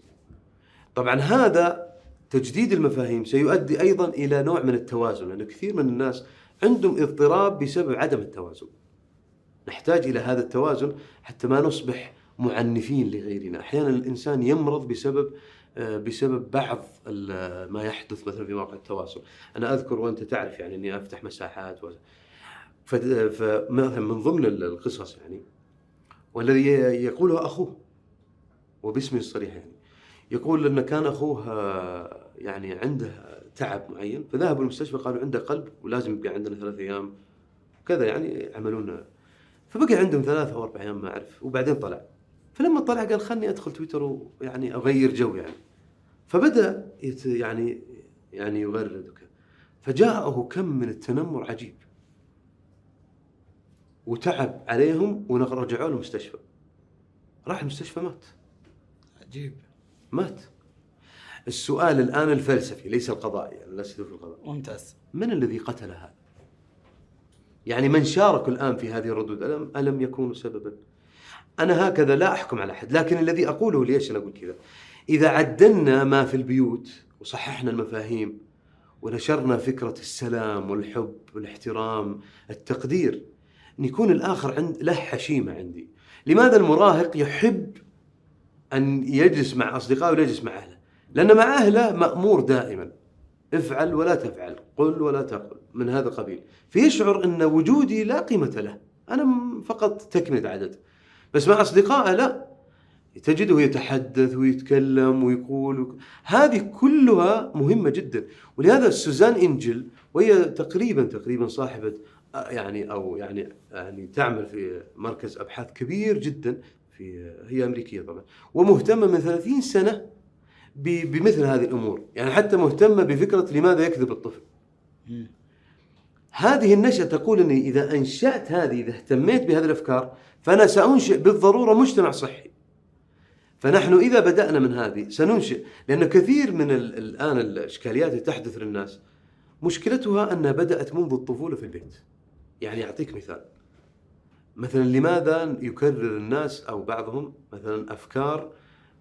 طبعا هذا تجديد المفاهيم سيؤدي أيضا إلى نوع من التوازن لأن كثير من الناس عندهم اضطراب بسبب عدم التوازن. نحتاج إلى هذا التوازن حتى ما نصبح معنفين لغيرنا، أحيانا الإنسان يمرض بسبب آه، بسبب بعض ما يحدث مثلا في مواقع التواصل، أنا أذكر وأنت تعرف يعني إني أفتح مساحات و... فمثلا من ضمن ال- القصص يعني والذي يقوله أخوه وباسمه الصريح يعني يقول إن كان أخوه آه، يعني عنده تعب معين فذهبوا المستشفى قالوا عنده قلب ولازم يبقى عندنا ثلاث أيام كذا يعني عملونا. فبقي عندهم ثلاث أو أربع أيام ما أعرف وبعدين طلع. فلما طلع قال خلني أدخل تويتر ويعني أغير جو يعني. فبدأ يت يعني يعني يغرد وكذا. فجاءه كم من التنمر عجيب. وتعب عليهم ورجعوا المستشفى راح المستشفى مات. عجيب. مات. السؤال الآن الفلسفي ليس القضائي يعني في القضاء. ممتاز. من الذي قتل هذا؟ يعني من شاركوا الآن في هذه الردود؟ ألم, ألم يكونوا سببا؟ أنا هكذا لا أحكم على أحد لكن الذي أقوله ليش أنا أقول كذا؟ إذا عدلنا ما في البيوت وصححنا المفاهيم ونشرنا فكرة السلام والحب والإحترام التقدير أن يكون الآخر عند له حشيمة عندي. لماذا المراهق يحب أن يجلس مع أصدقائه ولا يجلس مع أهله؟ لأن مع أهله مأمور دائما. افعل ولا تفعل قل ولا تقل من هذا القبيل فيشعر أن وجودي لا قيمة له. أنا م- فقط تكملة عدد. بس مع أصدقائه لا. تجده يتحدث ويتكلم ويقول وك... هذه كلها مهمة جدا. ولهذا سوزان إنجل وهي تقريبا تقريبا صاحبة يعني أو يعني يعني تعمل في مركز أبحاث كبير جدا في هي أمريكية طبعا ومهتمة من 30 سنة بمثل هذه الأمور، يعني حتى مهتمة بفكرة لماذا يكذب الطفل. هذه النشأة تقول إني إذا أنشأت هذه إذا اهتميت بهذه الأفكار فأنا سأنشئ بالضرورة مجتمع صحي. فنحن إذا بدأنا من هذه سننشئ لأن كثير من ال- الآن الإشكاليات اللي تحدث للناس مشكلتها أنها بدأت منذ الطفولة في البيت. يعني أعطيك مثال. مثلا لماذا يكرر الناس أو بعضهم مثلا أفكار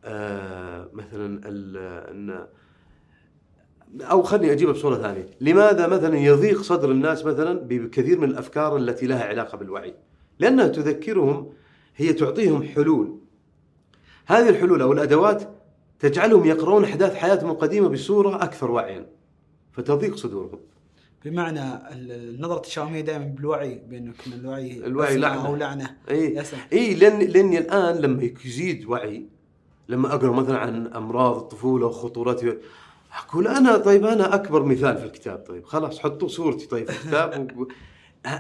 آه مثلا إن أو خليني أجيبها بصورة ثانية، لماذا مثلا يضيق صدر الناس مثلا بكثير من الأفكار التي لها علاقة بالوعي؟ لأنها تذكرهم هي تعطيهم حلول. هذه الحلول أو الأدوات تجعلهم يقرؤون أحداث حياتهم القديمة بصورة أكثر وعيا. فتضيق صدورهم. بمعنى ال- النظرة الشاميه دائما بالوعي بانه كنا الوعي الوعي لعنة. أو لعنه اي إي لأن لأني الآن لما يزيد وعي لما أقرأ مثلا عن أمراض الطفولة وخطورتها أقول أنا طيب أنا أكبر مثال في الكتاب طيب خلاص حطوا صورتي طيب في الكتاب و...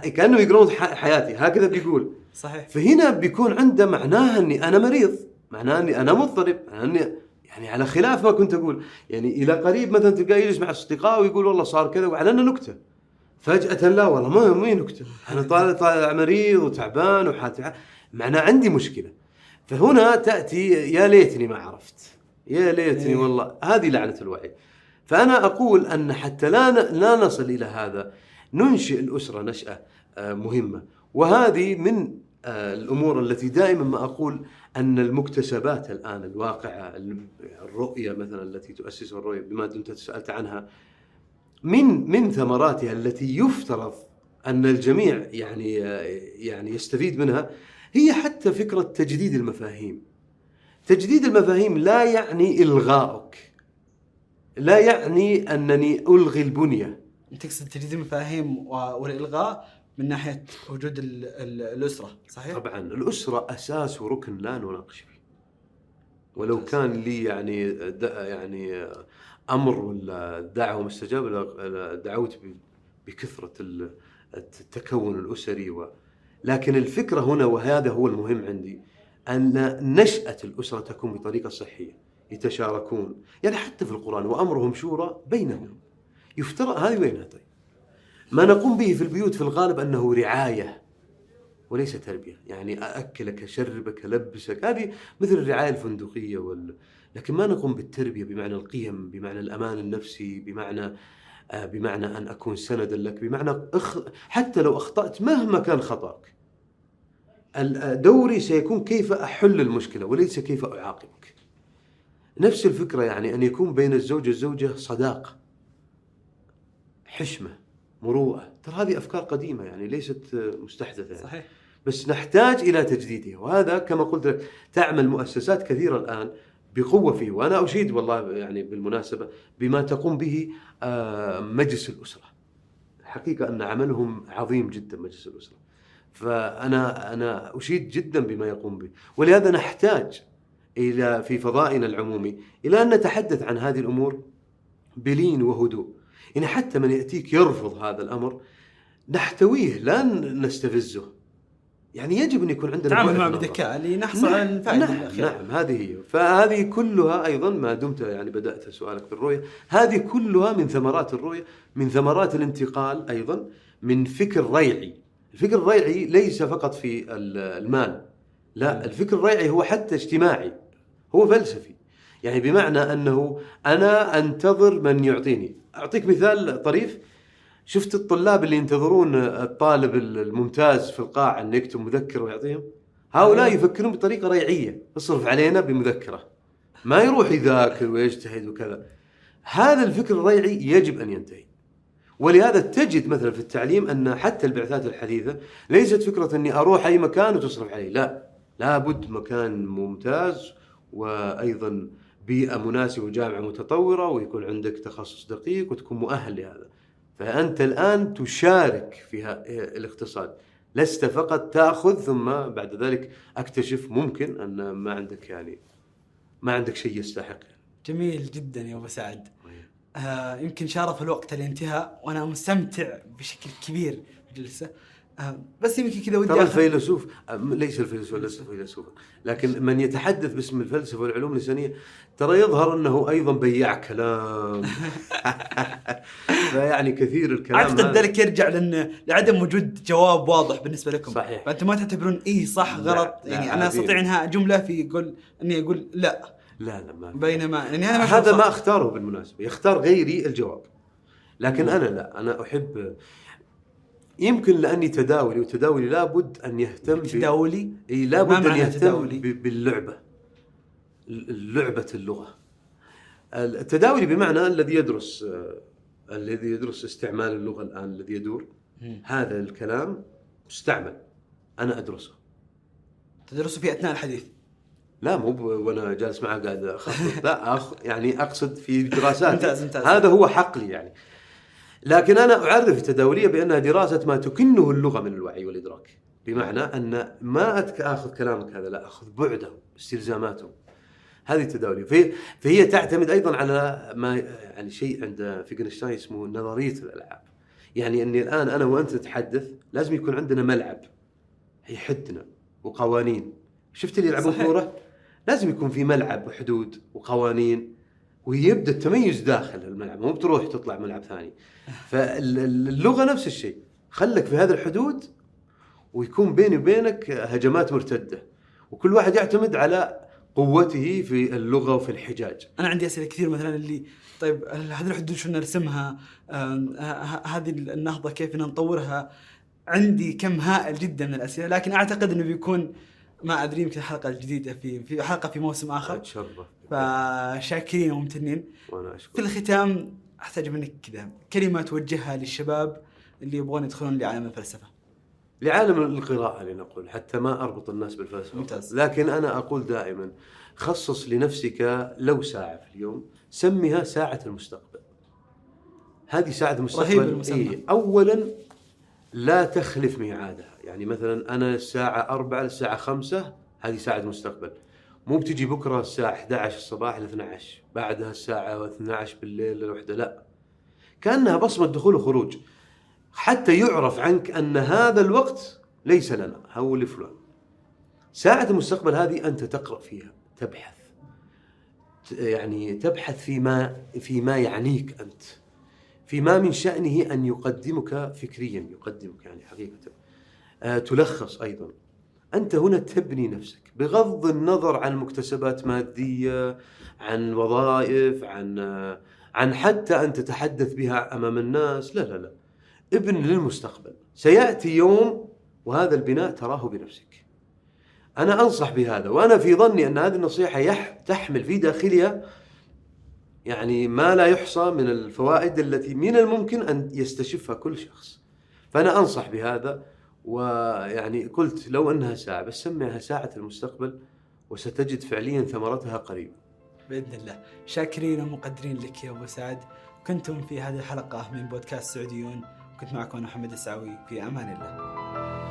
كانه يقرون حياتي هكذا بيقول. صحيح. فهنا بيكون عنده معناها إني أنا مريض معناها إني أنا مضطرب معناها إني يعني على خلاف ما كنت أقول. يعني إلى قريب مثلا تلقاه يجلس مع أصدقائه ويقول والله صار كذا وعلى أنه نكتة. فجأة لا والله ما ما هي نكتة. أنا طالع طالع مريض وتعبان وحالتي معناه عندي مشكلة. فهنا تأتي يا ليتني ما عرفت. يا ليتني إيه. والله. هذه لعنة الوعي. فأنا أقول أن حتى لا لا نصل إلى هذا ننشئ الأسرة نشأة آه، مهمة. وهذه من آه، الأمور التي دائما ما أقول أن المكتسبات الآن الواقعة الم- الرؤية مثلا التي تؤسسها الرؤية بما دمت سألت عنها من من ثمراتها التي يفترض أن الجميع يعني يعني يستفيد منها هي حتى فكرة تجديد المفاهيم. تجديد المفاهيم لا يعني الغائك. لا يعني أنني ألغي البنية. تقصد تجديد المفاهيم والإلغاء من ناحية وجود ال- ال- الأسرة صحيح؟ طبعا الأسرة أساس وركن لا نناقش فيه. ولو. كان لي يعني يعني أمر ولا دعوة مستجاب ل- دعوت ب- بكثرة ال- التكون الأسري و لكن الفكرة هنا وهذا هو المهم عندي أن نشأة الأسرة تكون بطريقة صحية يتشاركون يعني حتى في القرآن وأمرهم شورى بينهم يفترض هذه وينها طيب ما نقوم به في البيوت في الغالب أنه رعاية وليس تربية. يعني أأكلك أشربك ألبسك هذه مثل الرعاية الفندقية وال... لكن ما نقوم بالتربية بمعنى القيم بمعنى الأمان النفسي بمعنى آه، بمعنى أن أكون سندا لك بمعنى أخ... حتى لو أخطأت مهما كان خطأك. ال- دوري سيكون كيف أحل المشكلة وليس كيف أعاقبك. نفس الفكرة يعني أن يكون بين الزوج والزوجة صداقة حشمة. مروءة ترى هذه أفكار قديمة يعني ليست مستحدثة يعني. صحيح بس نحتاج إلى تجديدها وهذا كما قلت لك تعمل مؤسسات كثيرة الآن بقوة فيه وأنا أشيد والله يعني بالمناسبة بما تقوم به آه، مجلس الأسرة. حقيقة أن عملهم عظيم جدا مجلس الأسرة. فأنا أنا أشيد جدا بما يقوم به ولهذا نحتاج إلى في فضائنا العمومي إلى أن نتحدث عن هذه الأمور بلين وهدوء. يعني حتى من يأتيك يرفض هذا الأمر نحتويه لا نستفزه. يعني يجب أن يكون عندنا تعامل معه. بذكاء لنحصل على نعم الفائدة نعم, الأخيرة. نعم هذه هي. فهذه كلها أيضا ما دمت يعني بدأت سؤالك بالرؤيه هذه كلها من ثمرات الرؤية من ثمرات الانتقال أيضا من فكر ريعي. الفكر الريعي ليس فقط في ال- المال. لا الفكر الريعي هو حتى اجتماعي هو فلسفي. يعني بمعنى أنه أنا أنتظر من يعطيني. أعطيك مثال طريف. شفت الطلاب اللي ينتظرون الطالب الممتاز في القاعه انه يكتب مذكره ويعطيهم؟ هؤلاء يفكرون بطريقة ريعية. اصرف علينا بمذكرة. ما يروح يذاكر ويجتهد وكذا. هذا الفكر الريعي يجب أن ينتهي. ولهذا تجد مثلا في التعليم أن حتى البعثات الحديثة ليست فكرة أني أروح أي مكان وتصرف علي لا. لابد مكان ممتاز وأيضا بيئة مناسبة وجامعة متطورة ويكون عندك تخصص دقيق وتكون مؤهل لهذا. فأنت الآن تشارك في الاقتصاد. لست فقط تأخذ ثم بعد ذلك أكتشف ممكن أن ما عندك يعني ما عندك شيء يستحق. جميل جدا يا أبو سعد. آه يمكن شارف الوقت الانتهاء وأنا مستمتع بشكل كبير جلسه آه، بس يمكن كذا ودي ترى الفيلسوف أم- ليس الفيلسوف ليس فيلسوفا. لكن من يتحدث باسم الفلسفة والعلوم الانسانيه ترى يظهر أنه أيضا بياع كلام. فيعني كثير الكلام اعتقد ذلك يرجع لأن لعدم وجود جواب واضح بالنسبة لكم. صحيح. فأنتم ما تعتبرون اي صح لا، غلط؟ لا، يعني أنا عادي. أستطيع إنها جملة في يقول إني أقول لا. لا لا ما بينما يعني أنا ما هذا ما. أختاره بالمناسبة. يختار غيري الجواب. لكن أنا لا. أنا أحب يمكن لأني تداولي وتداولي لابد أن يهتم تداولي؟ إي لابد أن يهتم تداولي؟ باللعبة. ال- لعبه اللغة. التداولي بمعنى الذي يدرس آه، الذي يدرس استعمال اللغة الآن الذي يدور. هذا الكلام مستعمل. أنا أدرسه. تدرسوا في أثناء الحديث؟ لا مو وأنا جالس معه قاعد أخطط. لا أخ يعني أقصد في دراسات. هذا هو حقلي يعني. لكن أنا أعرف التداولية بانها دراسة ما تكنه اللغة من الوعي والإدراك. بمعنى أن ما آخذ كلامك هذا لا أخذ بعده استلزاماته. هذه التداولية. فهي, فهي تعتمد أيضا على ما يعني شيء عند فيجنشتاين اسمه نظرية الألعاب. يعني أني الآن أنا وأنت نتحدث لازم يكون عندنا ملعب. يحدنا وقوانين. شفت اللي يلعبون. كورة؟ لازم يكون في ملعب وحدود وقوانين ويبدأ التميز داخل الملعب. مو بتروح تطلع ملعب ثاني. فاللغة نفس الشيء. خلك في هذه الحدود ويكون بيني وبينك هجمات مرتدة. وكل واحد يعتمد على قوته في اللغة وفي الحجاج. أنا عندي أسئلة كثير مثلا اللي طيب هذه الحدود شو نرسمها؟ هذه النهضة كيف نطورها عندي كم هائل جدا من الأسئلة لكن أعتقد إنه بيكون ما أدري يمكن الحلقة الجديده في في حلقة في موسم آخر. اتشرف فشاكرين وممتنين. وأنا في اشكر الختام أحتاج منك كذا كلمه توجهها للشباب اللي يبغون يدخلون لعالم الفلسفة. لعالم القراءة لنقول حتى ما أربط الناس بالفلسفة. ممتاز. لكن أنا أقول دائما خصص لنفسك لو ساعة في اليوم سمها ساعة المستقبل. هذه ساعة المستقبل رهيب المسمى. إيه أولا لا تخلف ميعادها. يعني مثلا أنا الساعة أربعة للساعة خمسة هذه ساعة مستقبل. مو بتجي بكرة الساعة 11 الصباح ل 12 بعدها الساعة 12 بالليل للوحدة لا. كأنها بصمة دخول وخروج. حتى يعرف عنك أن هذا الوقت ليس لنا هو لفلان. ساعة المستقبل هذه أنت تقرأ فيها تبحث. يعني تبحث فيما فيما يعنيك أنت. فيما من شأنه أن يقدمك فكريا يقدمك يعني حقيقة. آه تلخص أيضا. أنت هنا تبني نفسك بغض النظر عن مكتسبات مادية عن وظائف عن عن حتى أن تتحدث بها أمام الناس. لا لا لا. ابن للمستقبل. سيأتي يوم وهذا البناء تراه بنفسك. أنا أنصح بهذا وأنا في ظني أن هذه النصيحة يح تحمل في داخلها يعني ما لا يحصى من الفوائد التي من الممكن أن يستشفها كل شخص. فأنا أنصح بهذا. ويعني قلت لو أنها ساعة بس سميها ساعة المستقبل وستجد فعليا ثمرتها قريب. بإذن الله. شاكرين ومقدرين لك يا أبو سعد. كنتم في هذه الحلقة من بودكاست سعوديون. كنت معكم محمد السعوي. في أمان الله.